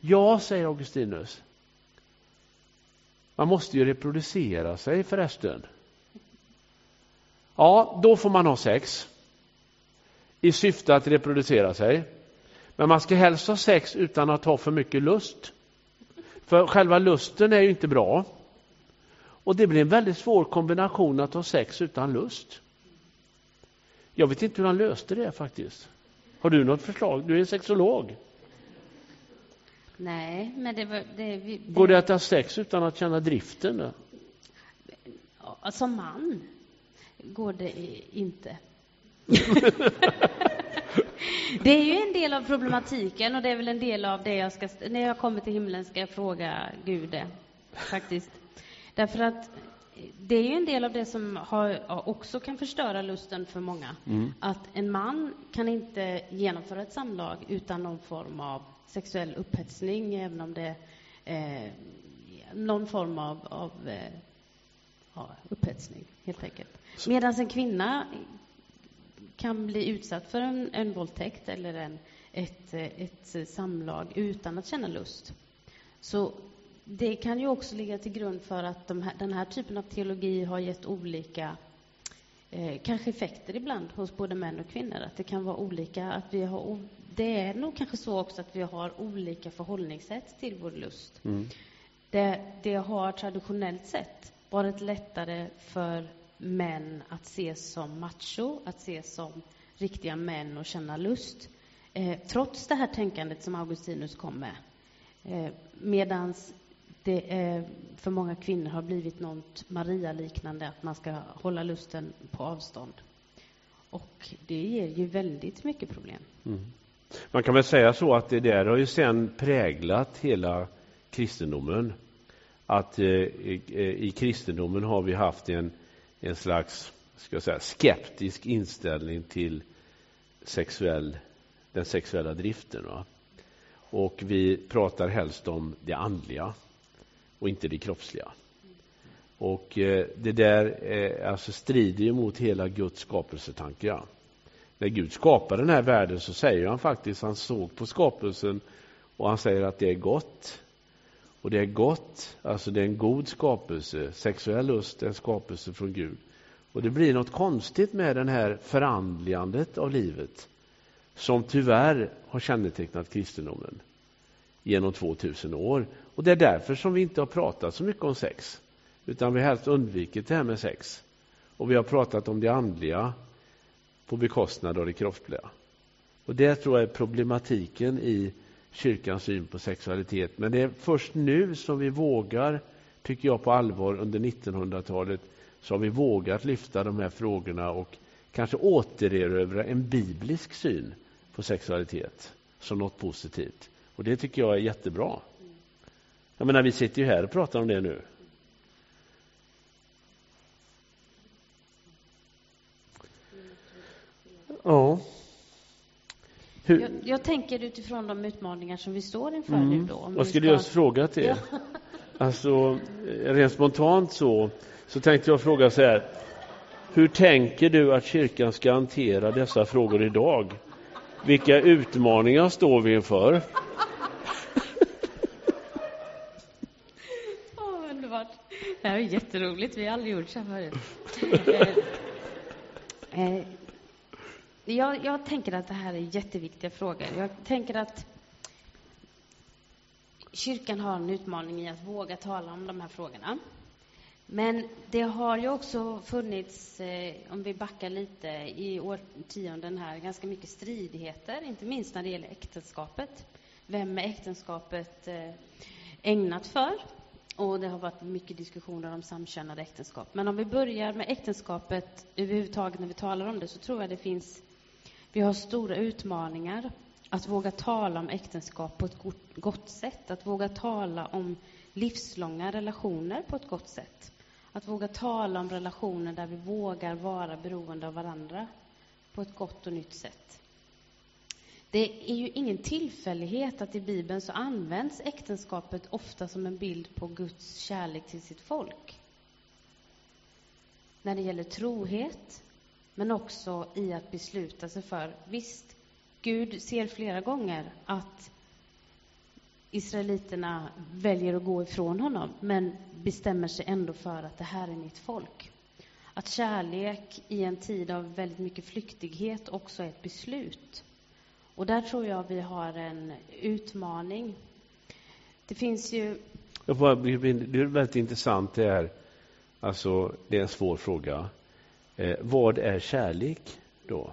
Ja, säger Augustinus. Man måste ju reproducera sig förresten. Ja, då får man ha sex i syfte att reproducera sig. Men man ska helst ha sex utan att ha för mycket lust. För själva lusten är ju inte bra. Och det blir en väldigt svår kombination att ha sex utan lust. Jag vet inte hur han löste det faktiskt. Har du något förslag? Du är sexolog. Nej, men det var... Det, det... Går det att ha sex utan att känna driften? Som man går det inte. Det är ju en del av problematiken och det är väl en del av det jag ska, när jag kommer till himlen ska jag fråga Gud det, faktiskt. Därför att det är ju en del av det som har, också kan förstöra lusten för många. Mm. Att en man kan inte genomföra ett samlag utan någon form av sexuell upphetsning, även om det eh, någon form av, av eh, upphetsning, helt enkelt. Medan en kvinna kan bli utsatt för en, en våldtäkt eller en, ett, ett samlag utan att känna lust. Så det kan ju också ligga till grund för att de här, den här typen av teologi har gett olika eh, kanske effekter ibland hos både män och kvinnor. Att det kan vara olika. Att vi har, det är nog kanske så också att vi har olika förhållningssätt till vår lust. Mm. Det, det har traditionellt sett varit lättare för män att ses som macho, att ses som riktiga män och känna lust. Eh, trots det här tänkandet som Augustinus kom med. Eh, Medan det eh, för många kvinnor har blivit något Maria-liknande, att man ska hålla lusten på avstånd. Och det ger ju väldigt mycket problem. Mm. Man kan väl säga så att det där har ju sen präglat hela kristendomen. Att eh, i, eh, i kristendomen har vi haft en en slags ska jag säga, skeptisk inställning till sexuell, den sexuella driften. Va? Och vi pratar helst om det andliga och inte det kroppsliga. Och eh, det där eh, alltså strider ju mot hela Guds skapelsetanke. Ja. När Gud skapade den här världen så säger han faktiskt, han såg på skapelsen och han säger att det är gott. Och det är gott, alltså det är en god skapelse. Sexuell lust är en skapelse från Gud. Och det blir något konstigt med det här förandligandet av livet som tyvärr har kännetecknat kristendomen genom 2000 år. Och det är därför som vi inte har pratat så mycket om sex, utan vi har helst undvikit det här med sex. Och vi har pratat om det andliga på bekostnad av det kroppsliga. Och det tror jag är problematiken i kyrkans syn på sexualitet. Men det är först nu som vi vågar, tycker jag på allvar, under 1900-talet som vi vågat lyfta de här frågorna och kanske återerövra en biblisk syn på sexualitet som något positivt. Och det tycker jag är jättebra. Jag menar, vi sitter ju här och pratar om det nu. Ja. Hur? Jag, jag, tänker utifrån de utmaningar som vi står inför mm. nu då. Jag skulle ska... just fråga till er. Ja. Alltså, rent spontant så, så tänkte jag fråga så här. Hur tänker du att kyrkan ska hantera dessa frågor idag? Vilka utmaningar står vi inför? oh, underbart. Det här är jätteroligt. Vi har aldrig gjort så här förut. Jag, jag tänker att det här är jätteviktiga frågor. Jag tänker att kyrkan har en utmaning i att våga tala om de här frågorna. Men det har ju också funnits, eh, om vi backar lite, i årtionden här, ganska mycket stridigheter, inte minst när det gäller äktenskapet. Vem är äktenskapet eh, ägnat för? Och det har varit mycket diskussioner om samkönade äktenskap. Men om vi börjar med äktenskapet överhuvudtaget när vi talar om det, så tror jag det finns, vi har stora utmaningar att våga tala om äktenskap på ett gott sätt, att våga tala om livslånga relationer på ett gott sätt. Att våga tala om relationer där vi vågar vara beroende av varandra på ett gott och nytt sätt. Det är ju ingen tillfällighet att i Bibeln så används äktenskapet ofta som en bild på Guds kärlek till sitt folk. När det gäller trohet, men också i att besluta sig för, visst, Gud ser flera gånger att israeliterna väljer att gå ifrån honom, men bestämmer sig ändå för att det här är mitt folk. Att kärlek i en tid av väldigt mycket flyktighet också är ett beslut. Och där tror jag vi har en utmaning. Det finns ju... Det är väldigt intressant det här. alltså det är en svår fråga. Eh, vad är kärlek då?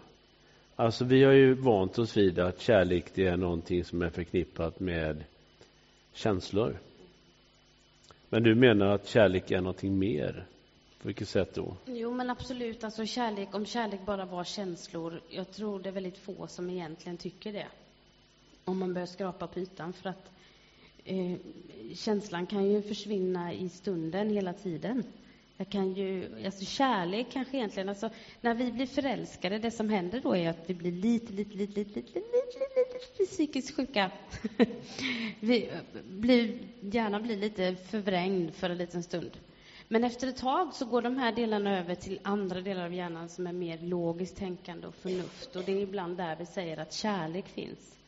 Alltså vi har ju vant oss vid att kärlek det är någonting som är förknippat med känslor. Men du menar att kärlek är någonting mer? På vilket sätt då? Jo, men absolut. Alltså kärlek, om kärlek bara var känslor, jag tror det är väldigt få som egentligen tycker det. Om man börjar skrapa på ytan, för att eh, känslan kan ju försvinna i stunden hela tiden. Jag kan ju, alltså kärlek kanske egentligen, alltså när vi blir förälskade, det som händer då är att vi blir lite, lite, lite, lite, lite, lite, lite, lite psykiskt sjuka. vi blir, hjärnan blir lite förvrängd för en liten stund. Men efter ett tag så går de här delarna över till andra delar av hjärnan som är mer logiskt tänkande och förnuft. Och det är ibland där vi säger att kärlek finns.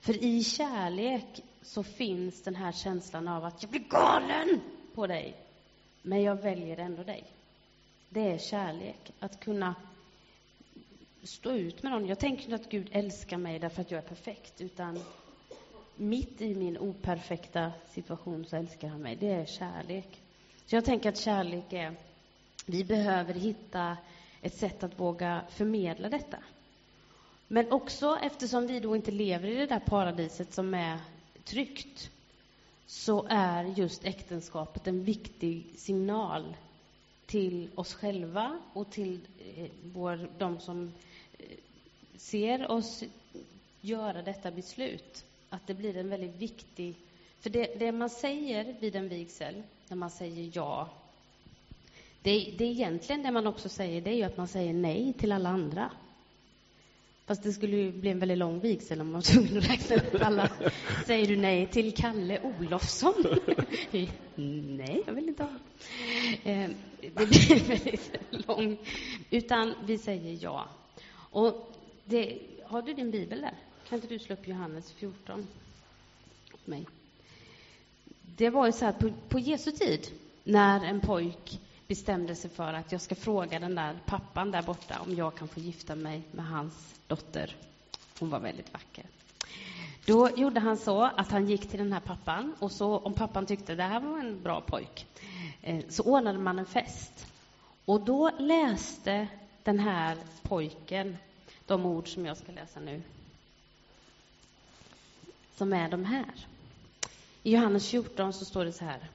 För i kärlek så finns den här känslan av att jag blir galen på dig. Men jag väljer ändå dig. Det är kärlek, att kunna stå ut med någon. Jag tänker inte att Gud älskar mig därför att jag är perfekt, utan mitt i min operfekta situation så älskar han mig. Det är kärlek. Så jag tänker att kärlek är... Vi behöver hitta ett sätt att våga förmedla detta. Men också eftersom vi då inte lever i det där paradiset som är tryggt så är just äktenskapet en viktig signal till oss själva och till eh, vår, de som eh, ser oss göra detta beslut. Att det blir en väldigt viktig... För det, det man säger vid en vigsel, när man säger ja, det, det egentligen det man också säger, det är ju att man säger nej till alla andra. Fast det skulle ju bli en väldigt lång vigsel om man var tvungen att räkna upp alla. Säger du nej till Kalle Olofsson? nej, jag vill inte ha eh, Det blir väldigt lång. Utan vi säger ja. Och det, har du din bibel där? Kan inte du slå upp Johannes 14? Mig. Det var ju så här, på, på Jesu tid, när en pojk bestämde sig för att jag ska fråga den där pappan där borta om jag kan få gifta mig med hans dotter. Hon var väldigt vacker. Då gjorde han så att han gick till den här pappan och så om pappan tyckte det här var en bra pojk eh, så ordnade man en fest. Och då läste den här pojken de ord som jag ska läsa nu. Som är de här. I Johannes 14 så står det så här.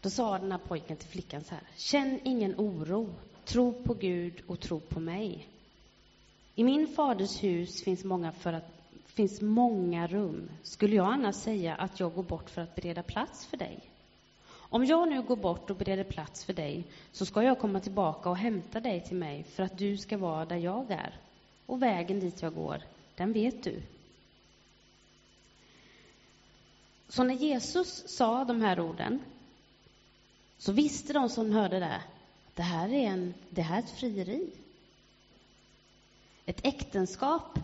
Då sa den här pojken till flickan så här. Känn ingen oro. Tro på Gud och tro på mig. I min faders hus finns många, för att, finns många rum. Skulle jag annars säga att jag går bort för att bereda plats för dig? Om jag nu går bort och bereder plats för dig, så ska jag komma tillbaka och hämta dig till mig för att du ska vara där jag är. Och vägen dit jag går, den vet du. Så när Jesus sa de här orden så visste de som hörde det att det här är, en, det här är ett frieri. Ett äktenskap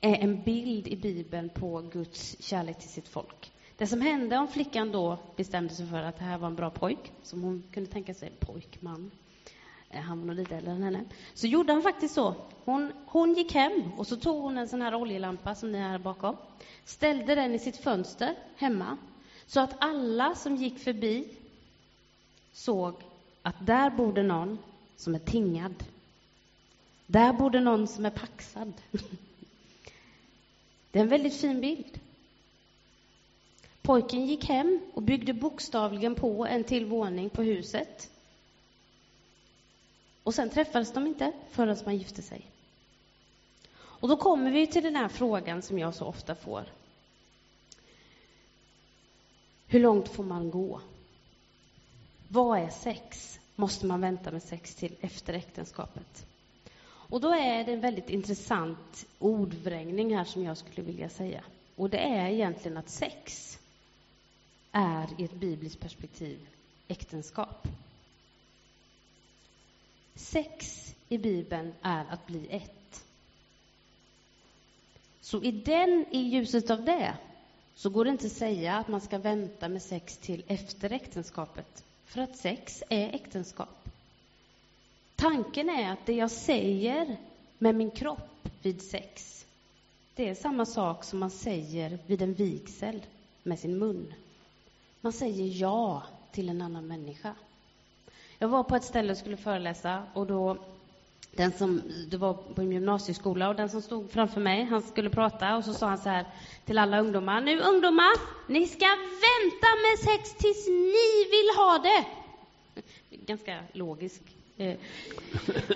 är en bild i Bibeln på Guds kärlek till sitt folk. Det som hände om flickan då bestämde sig för att det här var en bra pojk, som hon kunde tänka sig, pojkman, eh, han var nog lite äldre än henne, så gjorde han faktiskt så. Hon, hon gick hem och så tog hon en sån här oljelampa som ni har här bakom, ställde den i sitt fönster hemma, så att alla som gick förbi såg att där bor någon som är tingad. Där bor det någon som är paxad. Det är en väldigt fin bild. Pojken gick hem och byggde bokstavligen på en till våning på huset. Och sen träffades de inte förrän man gifte sig. Och då kommer vi till den här frågan som jag så ofta får. Hur långt får man gå? Vad är sex? Måste man vänta med sex till efter äktenskapet? Och då är det en väldigt intressant ordvrängning här som jag skulle vilja säga. Och det är egentligen att sex är i ett bibliskt perspektiv äktenskap. Sex i Bibeln är att bli ett. Så i den, i ljuset av det, så går det inte att säga att man ska vänta med sex till efter äktenskapet. För att sex är äktenskap. Tanken är att det jag säger med min kropp vid sex, det är samma sak som man säger vid en vigsel med sin mun. Man säger ja till en annan människa. Jag var på ett ställe och skulle föreläsa och då den som, det var på en gymnasieskola och den som stod framför mig, han skulle prata och så sa han så här till alla ungdomar. Nu ungdomar, ni ska vänta med sex tills ni vill ha det. ganska logisk eh,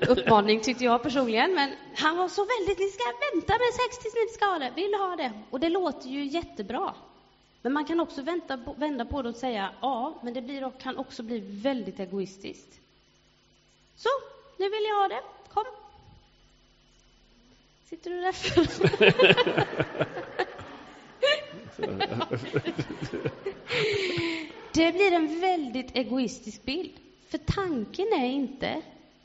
uppmaning tyckte jag personligen. Men han var så väldigt, ni ska vänta med sex tills ni ska ha det. Vill du ha det? Och det låter ju jättebra. Men man kan också vänta, vända på det och säga ja, men det blir, kan också bli väldigt egoistiskt. Så, nu vill jag ha det. Kom. Sitter du där för? Det blir en väldigt egoistisk bild. För tanken är inte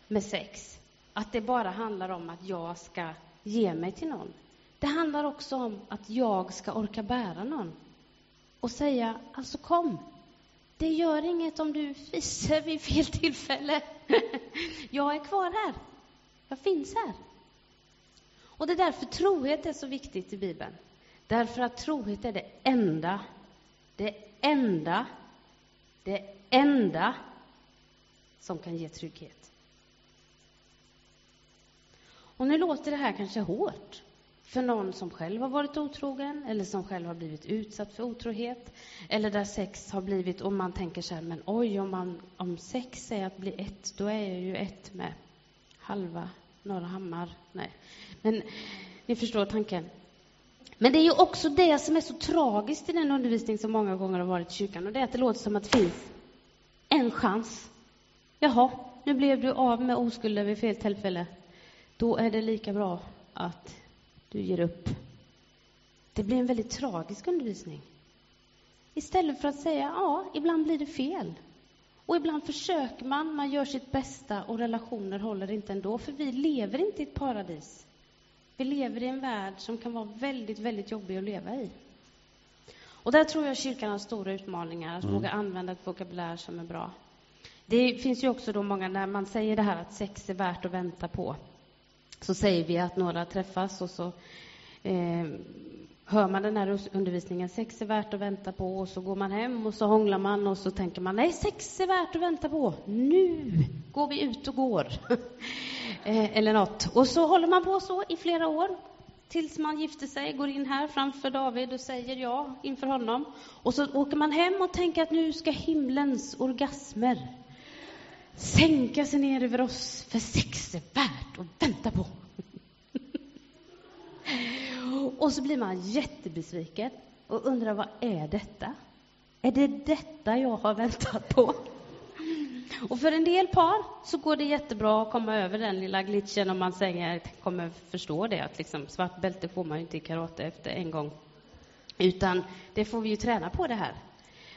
med sex att det bara handlar om att jag ska ge mig till någon. Det handlar också om att jag ska orka bära någon och säga, alltså kom. Det gör inget om du fiser vid fel tillfälle. jag är kvar här. Jag finns här. Och det är därför trohet är så viktigt i Bibeln. Därför att trohet är det enda, det enda, det enda som kan ge trygghet. Och nu låter det här kanske hårt för någon som själv har varit otrogen eller som själv har blivit utsatt för otrohet eller där sex har blivit, och man tänker så här, men oj, om, man, om sex är att bli ett, då är jag ju ett med halva Norra Hammar. Nej, men ni förstår tanken. Men det är ju också det som är så tragiskt i den undervisning som många gånger har varit i kyrkan, och det är att det låter som att det finns en chans. Jaha, nu blev du av med oskulden vid fel tillfälle. Då är det lika bra att du ger upp. Det blir en väldigt tragisk undervisning. Istället för att säga, ja, ibland blir det fel. Och ibland försöker man, man gör sitt bästa och relationer håller inte ändå, för vi lever inte i ett paradis. Vi lever i en värld som kan vara väldigt, väldigt jobbig att leva i. Och där tror jag kyrkan har stora utmaningar, att mm. våga använda ett vokabulär som är bra. Det finns ju också då många, när man säger det här att sex är värt att vänta på, så säger vi att några träffas och så eh, hör man den här undervisningen, sex är värt att vänta på, och så går man hem och så hånglar man och så tänker man, nej, sex är värt att vänta på, nu går vi ut och går. eh, eller något. Och så håller man på så i flera år, tills man gifter sig, går in här framför David och säger ja inför honom. Och så åker man hem och tänker att nu ska himlens orgasmer sänka sig ner över oss, för sex är värt att vänta på. och så blir man jättebesviken och undrar vad är detta? Är det detta jag har väntat på? Och för en del par så går det jättebra att komma över den lilla glitchen om man säger, kommer förstå det, att liksom svart bälte får man ju inte i karate efter en gång. Utan det får vi ju träna på det här.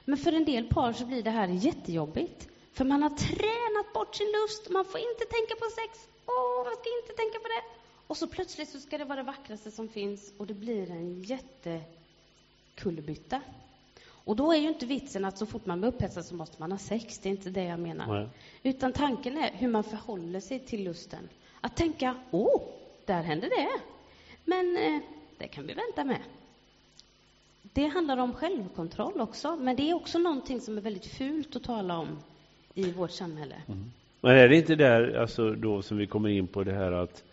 Men för en del par så blir det här jättejobbigt. För man har tränat bort sin lust, man får inte tänka på sex. Åh, man ska inte tänka på det. Och så plötsligt så ska det vara det vackraste som finns och det blir en jättekullerbytta. Och då är ju inte vitsen att så fort man blir upphetsad så måste man ha sex, det är inte det jag menar. Nej. Utan tanken är hur man förhåller sig till lusten. Att tänka, åh, där hände det. Men eh, det kan vi vänta med. Det handlar om självkontroll också, men det är också någonting som är väldigt fult att tala om i vårt samhälle. Mm. Men är det inte där alltså, då som vi kommer in på det här att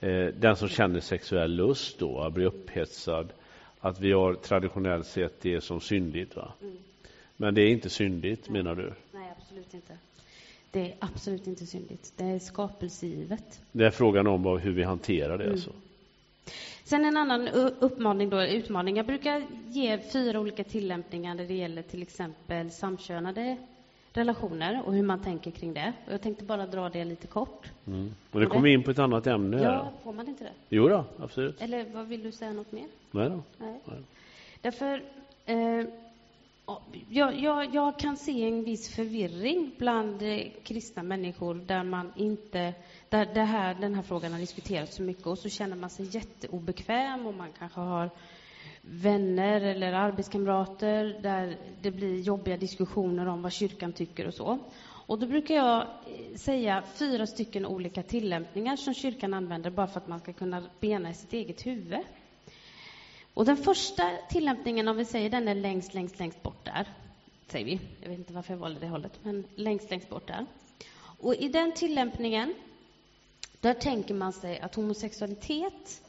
eh, den som känner sexuell lust då blir upphetsad, att vi har traditionellt sett det som syndigt. Va? Mm. Men det är inte syndigt, Nej. menar du? Nej, absolut inte. Det är absolut inte syndigt. Det är skapelsegivet. Det är frågan om hur vi hanterar det. Mm. Alltså. Sen en annan uppmaning då, utmaning. Jag brukar ge fyra olika tillämpningar när det gäller till exempel samkönade relationer och hur man tänker kring det. Och jag tänkte bara dra det lite kort. Mm. Och det kommer in på ett annat ämne. Ja, här. får man inte det? Jo då, absolut. Eller vad vill du säga något mer? Nej då. Nej. Nej. Därför, eh, jag, jag, jag, kan se en viss förvirring bland eh, kristna människor där man inte, där det här, den här frågan har diskuterats så mycket och så känner man sig jätteobekväm och man kanske har vänner eller arbetskamrater där det blir jobbiga diskussioner om vad kyrkan tycker och så. Och då brukar jag eh, säga fyra stycken olika tillämpningar som kyrkan använder bara för att man ska kunna bena i sitt eget huvud. Och den första tillämpningen, om vi säger den är längst, längst, längst bort där, säger vi. Jag vet inte varför jag valde det hållet, men längst, längst bort där. Och i den tillämpningen, där tänker man sig att homosexualitet,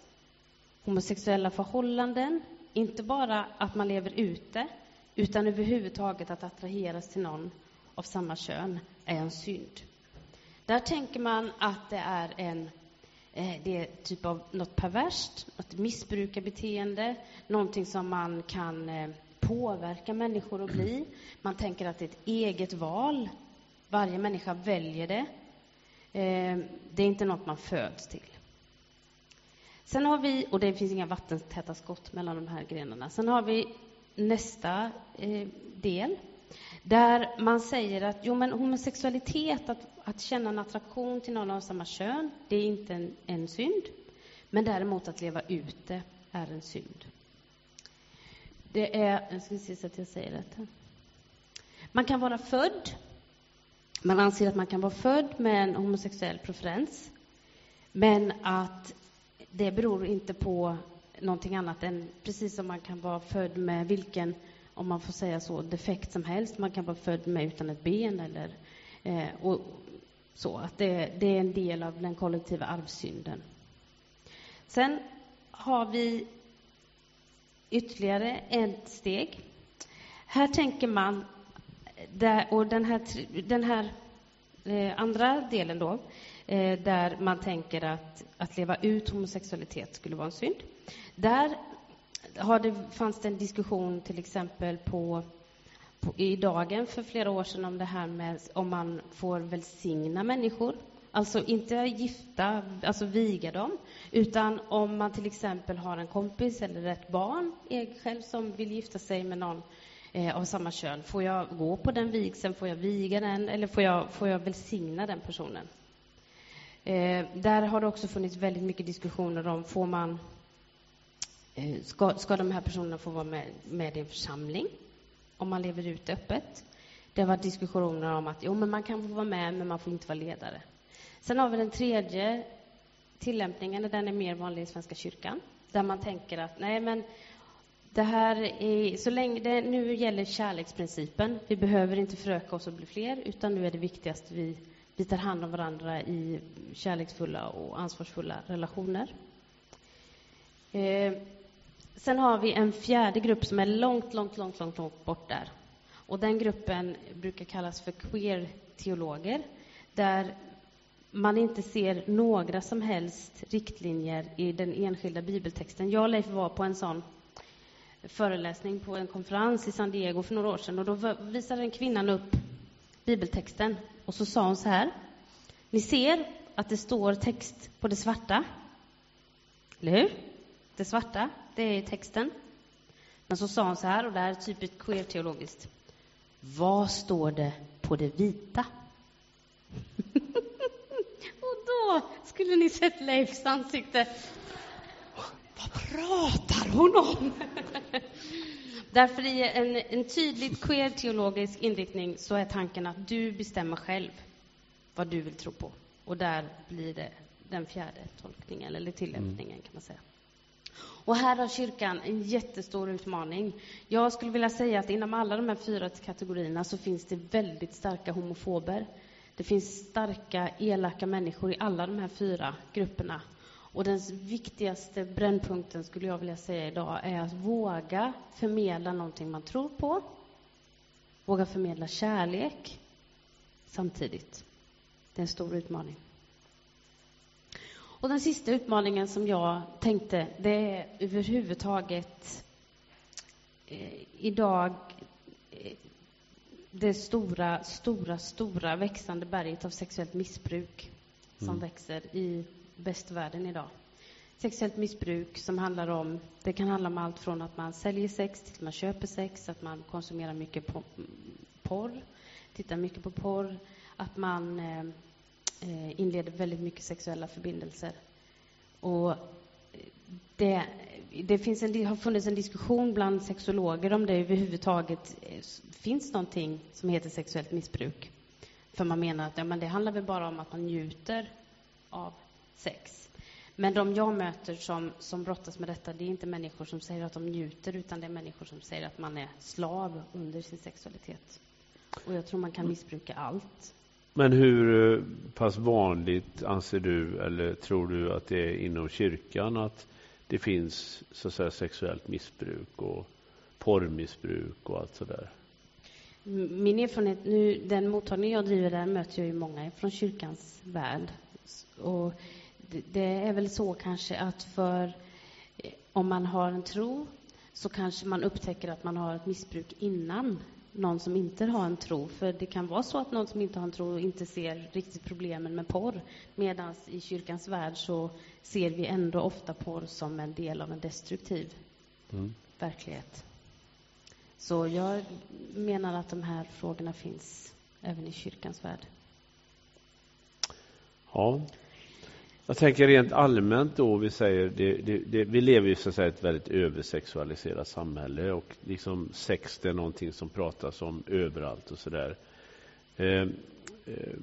homosexuella förhållanden, inte bara att man lever ute, utan överhuvudtaget att attraheras till någon av samma kön är en synd. Där tänker man att det är en eh, det är typ av något perverst, något missbrukarbeteende, någonting som man kan eh, påverka människor att bli. Man tänker att det är ett eget val. Varje människa väljer det. Eh, det är inte något man föds till. Sen har vi, och det finns inga vattentäta skott mellan de här grenarna. Sen har vi nästa eh, del, där man säger att jo, men homosexualitet, att, att känna en attraktion till någon av samma kön, det är inte en, en synd. Men däremot att leva ut det är en synd. Det är, jag ska se så att jag säger detta. Man kan vara född, man anser att man kan vara född med en homosexuell preferens, men att det beror inte på någonting annat än precis som man kan vara född med vilken, om man får säga så, defekt som helst. Man kan vara född med utan ett ben eller eh, och så. Att det, det är en del av den kollektiva arvsynden. Sen har vi ytterligare ett steg. Här tänker man, eh, och den här, den här eh, andra delen då, eh, där man tänker att, att leva ut homosexualitet skulle vara en synd. Där har det, fanns det en diskussion till exempel på, på, i Dagen för flera år sedan om det här med om man får välsigna människor. Alltså inte gifta, alltså viga dem, utan om man till exempel har en kompis eller ett barn själv som vill gifta sig med någon eh, av samma kön. Får jag gå på den vigseln? Får jag viga den? Eller får jag, får jag välsigna den personen? Eh, där har det också funnits väldigt mycket diskussioner om, får man, eh, ska, ska de här personerna få vara med, med i en församling? Om man lever ut öppet. Det har varit diskussioner om att jo, men man kan få vara med, men man får inte vara ledare. Sen har vi den tredje tillämpningen, och den är mer vanlig i Svenska kyrkan, där man tänker att nej, men det här är, så länge det nu gäller kärleksprincipen, vi behöver inte föröka oss och bli fler, utan nu är det viktigast vi, vi tar hand om varandra i kärleksfulla och ansvarsfulla relationer. Eh, sen har vi en fjärde grupp som är långt, långt, långt, långt, långt bort där. Och den gruppen brukar kallas för queer-teologer, där man inte ser några som helst riktlinjer i den enskilda bibeltexten. Jag och Leif var på en sån föreläsning på en konferens i San Diego för några år sedan och då visade en kvinnan upp bibeltexten och så sa hon så här. Ni ser att det står text på det svarta. Eller hur? Det svarta, det är texten. Men så sa hon så här, och det här är typiskt queer-teologiskt. Vad står det på det vita? och då skulle ni sett Leifs ansikte. Vad pratar hon om? Därför i en, en tydligt queer-teologisk inriktning så är tanken att du bestämmer själv vad du vill tro på. Och där blir det den fjärde tolkningen, eller tillämpningen kan man säga. Och här har kyrkan en jättestor utmaning. Jag skulle vilja säga att inom alla de här fyra kategorierna så finns det väldigt starka homofober. Det finns starka, elaka människor i alla de här fyra grupperna. Och den viktigaste brännpunkten skulle jag vilja säga idag är att våga förmedla någonting man tror på. Våga förmedla kärlek samtidigt. Det är en stor utmaning. Och den sista utmaningen som jag tänkte, det är överhuvudtaget eh, idag eh, det stora, stora, stora växande berget av sexuellt missbruk som mm. växer i bäst världen idag. Sexuellt missbruk som handlar om, det kan handla om allt från att man säljer sex till att man köper sex, att man konsumerar mycket porr, tittar mycket på porr, att man eh, eh, inleder väldigt mycket sexuella förbindelser. Och det, det finns en, har funnits en diskussion bland sexologer om det överhuvudtaget eh, finns någonting som heter sexuellt missbruk. För man menar att ja, men det handlar väl bara om att man njuter av sex. Men de jag möter som, som brottas med detta, det är inte människor som säger att de njuter, utan det är människor som säger att man är slav under sin sexualitet. Och jag tror man kan missbruka allt. Men hur eh, pass vanligt anser du, eller tror du att det är inom kyrkan att det finns så säga, sexuellt missbruk och porrmissbruk och allt sådär? min erfarenhet nu, den mottagning jag driver där möter jag ju många från kyrkans värld. Och det, är väl så kanske att för om man har en tro så kanske man upptäcker att man har ett missbruk innan någon som inte har en tro. För det kan vara så att någon som inte har en tro inte ser riktigt problemen med porr. Medan i kyrkans värld så ser vi ändå ofta porr som en del av en destruktiv mm. verklighet. Så jag menar att de här frågorna finns även i kyrkans värld. Ja. Jag tänker rent allmänt då, vi säger, det, det, det, vi lever ju så att säga ett väldigt översexualiserat samhälle och liksom sex det är någonting som pratas om överallt och sådär. Eh, eh,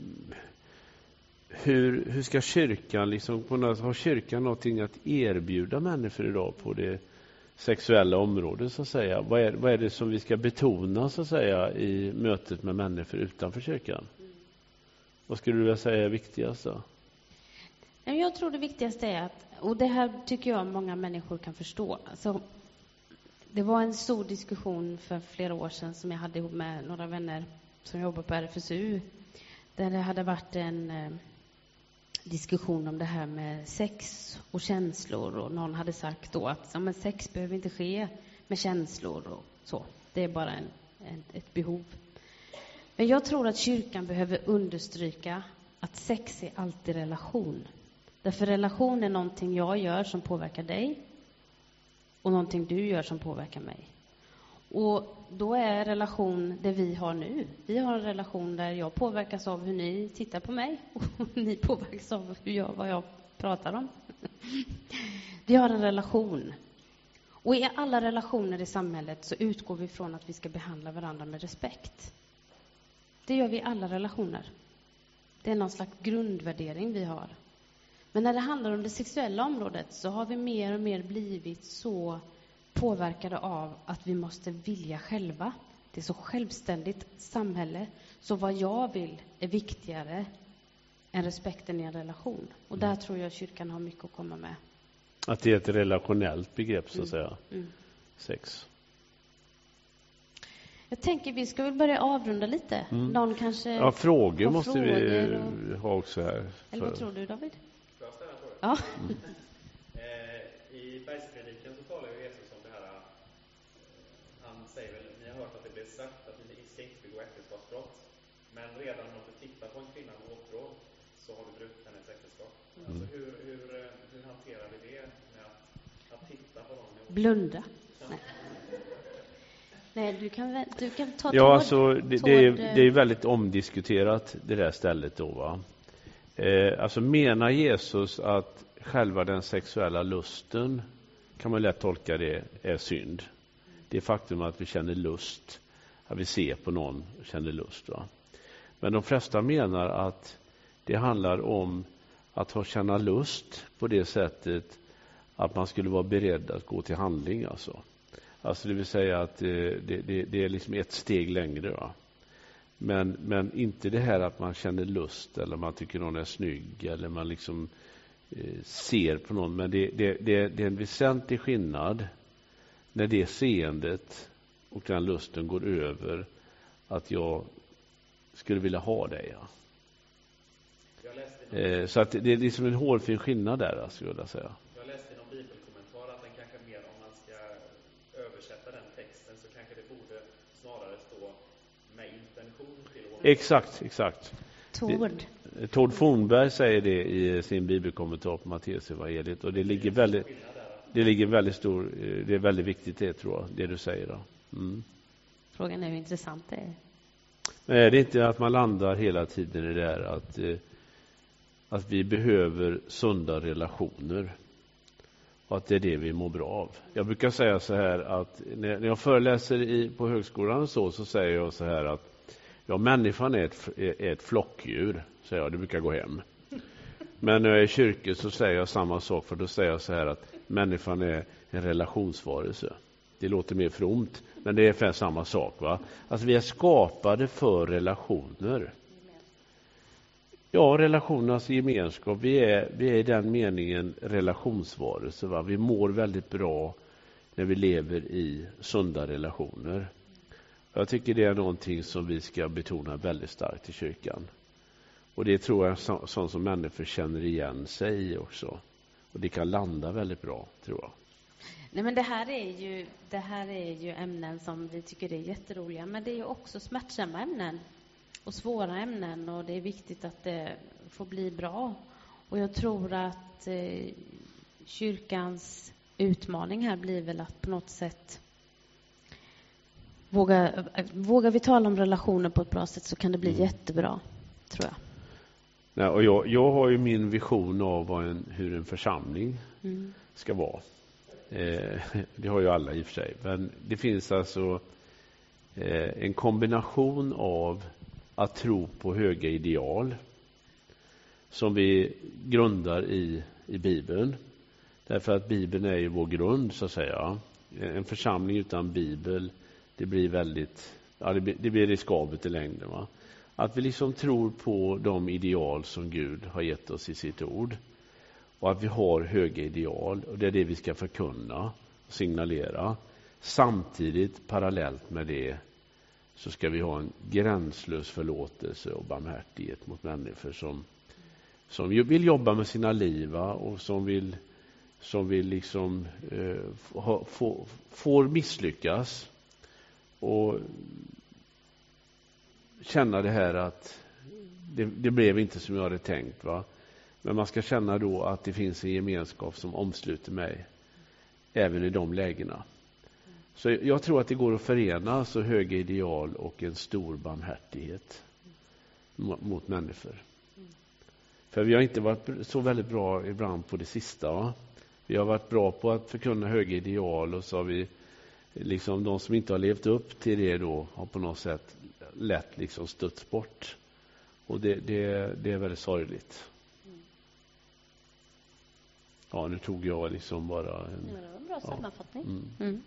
hur, hur ska kyrkan, liksom, på något, har kyrkan någonting att erbjuda människor idag på det sexuella området så att säga? Vad är, vad är det som vi ska betona så att säga i mötet med människor utanför kyrkan? Vad skulle du vilja säga är viktigast då? Jag tror det viktigaste är att, och det här tycker jag många människor kan förstå. Alltså, det var en stor diskussion för flera år sedan som jag hade ihop med några vänner som jobbar på RFSU. Där det hade varit en eh, diskussion om det här med sex och känslor och någon hade sagt då att ja, men sex behöver inte ske med känslor och så. Det är bara en, en, ett behov. Men jag tror att kyrkan behöver understryka att sex är alltid relation. Därför relation är någonting jag gör som påverkar dig och någonting du gör som påverkar mig. Och då är relation det vi har nu. Vi har en relation där jag påverkas av hur ni tittar på mig och ni påverkas av hur jag, vad jag pratar om. Vi har en relation. Och i alla relationer i samhället så utgår vi från att vi ska behandla varandra med respekt. Det gör vi i alla relationer. Det är någon slags grundvärdering vi har. Men när det handlar om det sexuella området så har vi mer och mer blivit så påverkade av att vi måste vilja själva. Det är så självständigt samhälle, så vad jag vill är viktigare än respekten i en relation. Och där mm. tror jag kyrkan har mycket att komma med. Att det är ett relationellt begrepp, så att mm. säga. Mm. Sex. Jag tänker vi ska väl börja avrunda lite. Mm. Någon kanske Ja, frågor måste frågor vi och... ha också här. Eller vad tror du, David? Får jag ställa en fråga? Ja. Mm. Eh, I bergspredikan så talar ju Jesus om det här, eh, han säger väl, ni har hört att det blir sagt att ni ska inte begå äktenskapsbrott. Men redan om du tittar på en kvinna med åtrå så har du brutit hennes äktenskap. Mm. Alltså hur, hur, eh, hur hanterar vi det med att, att titta på dem? Blunda. Nej. Nej, du kan, du kan ta Ja, tård, alltså, det, det, är, det är väldigt omdiskuterat, det där stället då. Va? Eh, alltså menar Jesus att själva den sexuella lusten, kan man lätt tolka det, är synd. Det faktum att vi känner lust, att vi ser på någon och känner lust. Va? Men de flesta menar att det handlar om att ha känna lust på det sättet att man skulle vara beredd att gå till handling. Alltså, alltså det vill säga att eh, det, det, det är liksom ett steg längre. Va? Men, men inte det här att man känner lust eller man tycker någon är snygg eller man liksom eh, ser på någon. Men det, det, det, det är en väsentlig skillnad när det seendet och den lusten går över att jag skulle vilja ha dig. Ja. Eh, så att det är liksom en hårfin skillnad där, skulle jag säga. Exakt, exakt. Tord. Tord Fornberg säger det i sin bibelkommentar på Matteusevangeliet och det ligger väldigt det ligger väldigt stor, det är väldigt viktigt det tror jag, det du säger då. Mm. Frågan är hur intressant det är. Är det inte att man landar hela tiden i det där att, eh, att vi behöver sunda relationer och att det är det vi mår bra av. Jag brukar säga så här att när jag föreläser i, på högskolan och så, så säger jag så här att Ja, människan är ett, är ett flockdjur, säger jag. Det brukar gå hem. Men när jag är i kyrkan så säger jag samma sak, för då säger jag så här att människan är en relationsvarelse. Det låter mer fromt, men det är ungefär samma sak. Va? Alltså, vi är skapade för relationer. Ja, relationernas gemenskap. Vi är, vi är i den meningen relationsvarelser. Va? Vi mår väldigt bra när vi lever i sunda relationer. Jag tycker det är någonting som vi ska betona väldigt starkt i kyrkan. Och det tror jag är sånt som människor känner igen sig i också. Och det kan landa väldigt bra, tror jag. Nej, men det här är ju, det här är ju ämnen som vi tycker är jätteroliga, men det är ju också smärtsamma ämnen och svåra ämnen och det är viktigt att det får bli bra. Och jag tror att eh, kyrkans utmaning här blir väl att på något sätt våga, vågar vi tala om relationer på ett bra sätt så kan det bli mm. jättebra, tror jag. Nej, och jag, jag har ju min vision av en, hur en församling mm. ska vara. Eh, det har ju alla i och för sig. Men det finns alltså eh, en kombination av att tro på höga ideal som vi grundar i, i Bibeln. Därför att Bibeln är ju vår grund, så att säga. En församling utan Bibel, det blir väldigt ja, det, blir, det blir riskabelt i längden. Va? Att vi liksom tror på de ideal som Gud har gett oss i sitt ord. Och att vi har höga ideal och det är det vi ska förkunna och signalera. Samtidigt, parallellt med det, så ska vi ha en gränslös förlåtelse och barmhärtighet mot människor som, som vill jobba med sina liv och som vill, som vill liksom, eh, få, får misslyckas och känna det här att det, det, blev inte som jag hade tänkt. Va? Men man ska känna då att det finns en gemenskap som omsluter mig även i de lägena. Så jag tror att det går att förena så höga ideal och en stor barmhärtighet mot människor. För vi har inte varit så väldigt bra ibland på det sista. Va? Vi har varit bra på att förkunna höga ideal och så har vi liksom de som inte har levt upp till det då har på något sätt lätt liksom stötts bort. Och det, det, det är väldigt sorgligt. Ja, nu tog jag liksom bara en... Ja, det var en bra sammanfattning. Mm. Mm.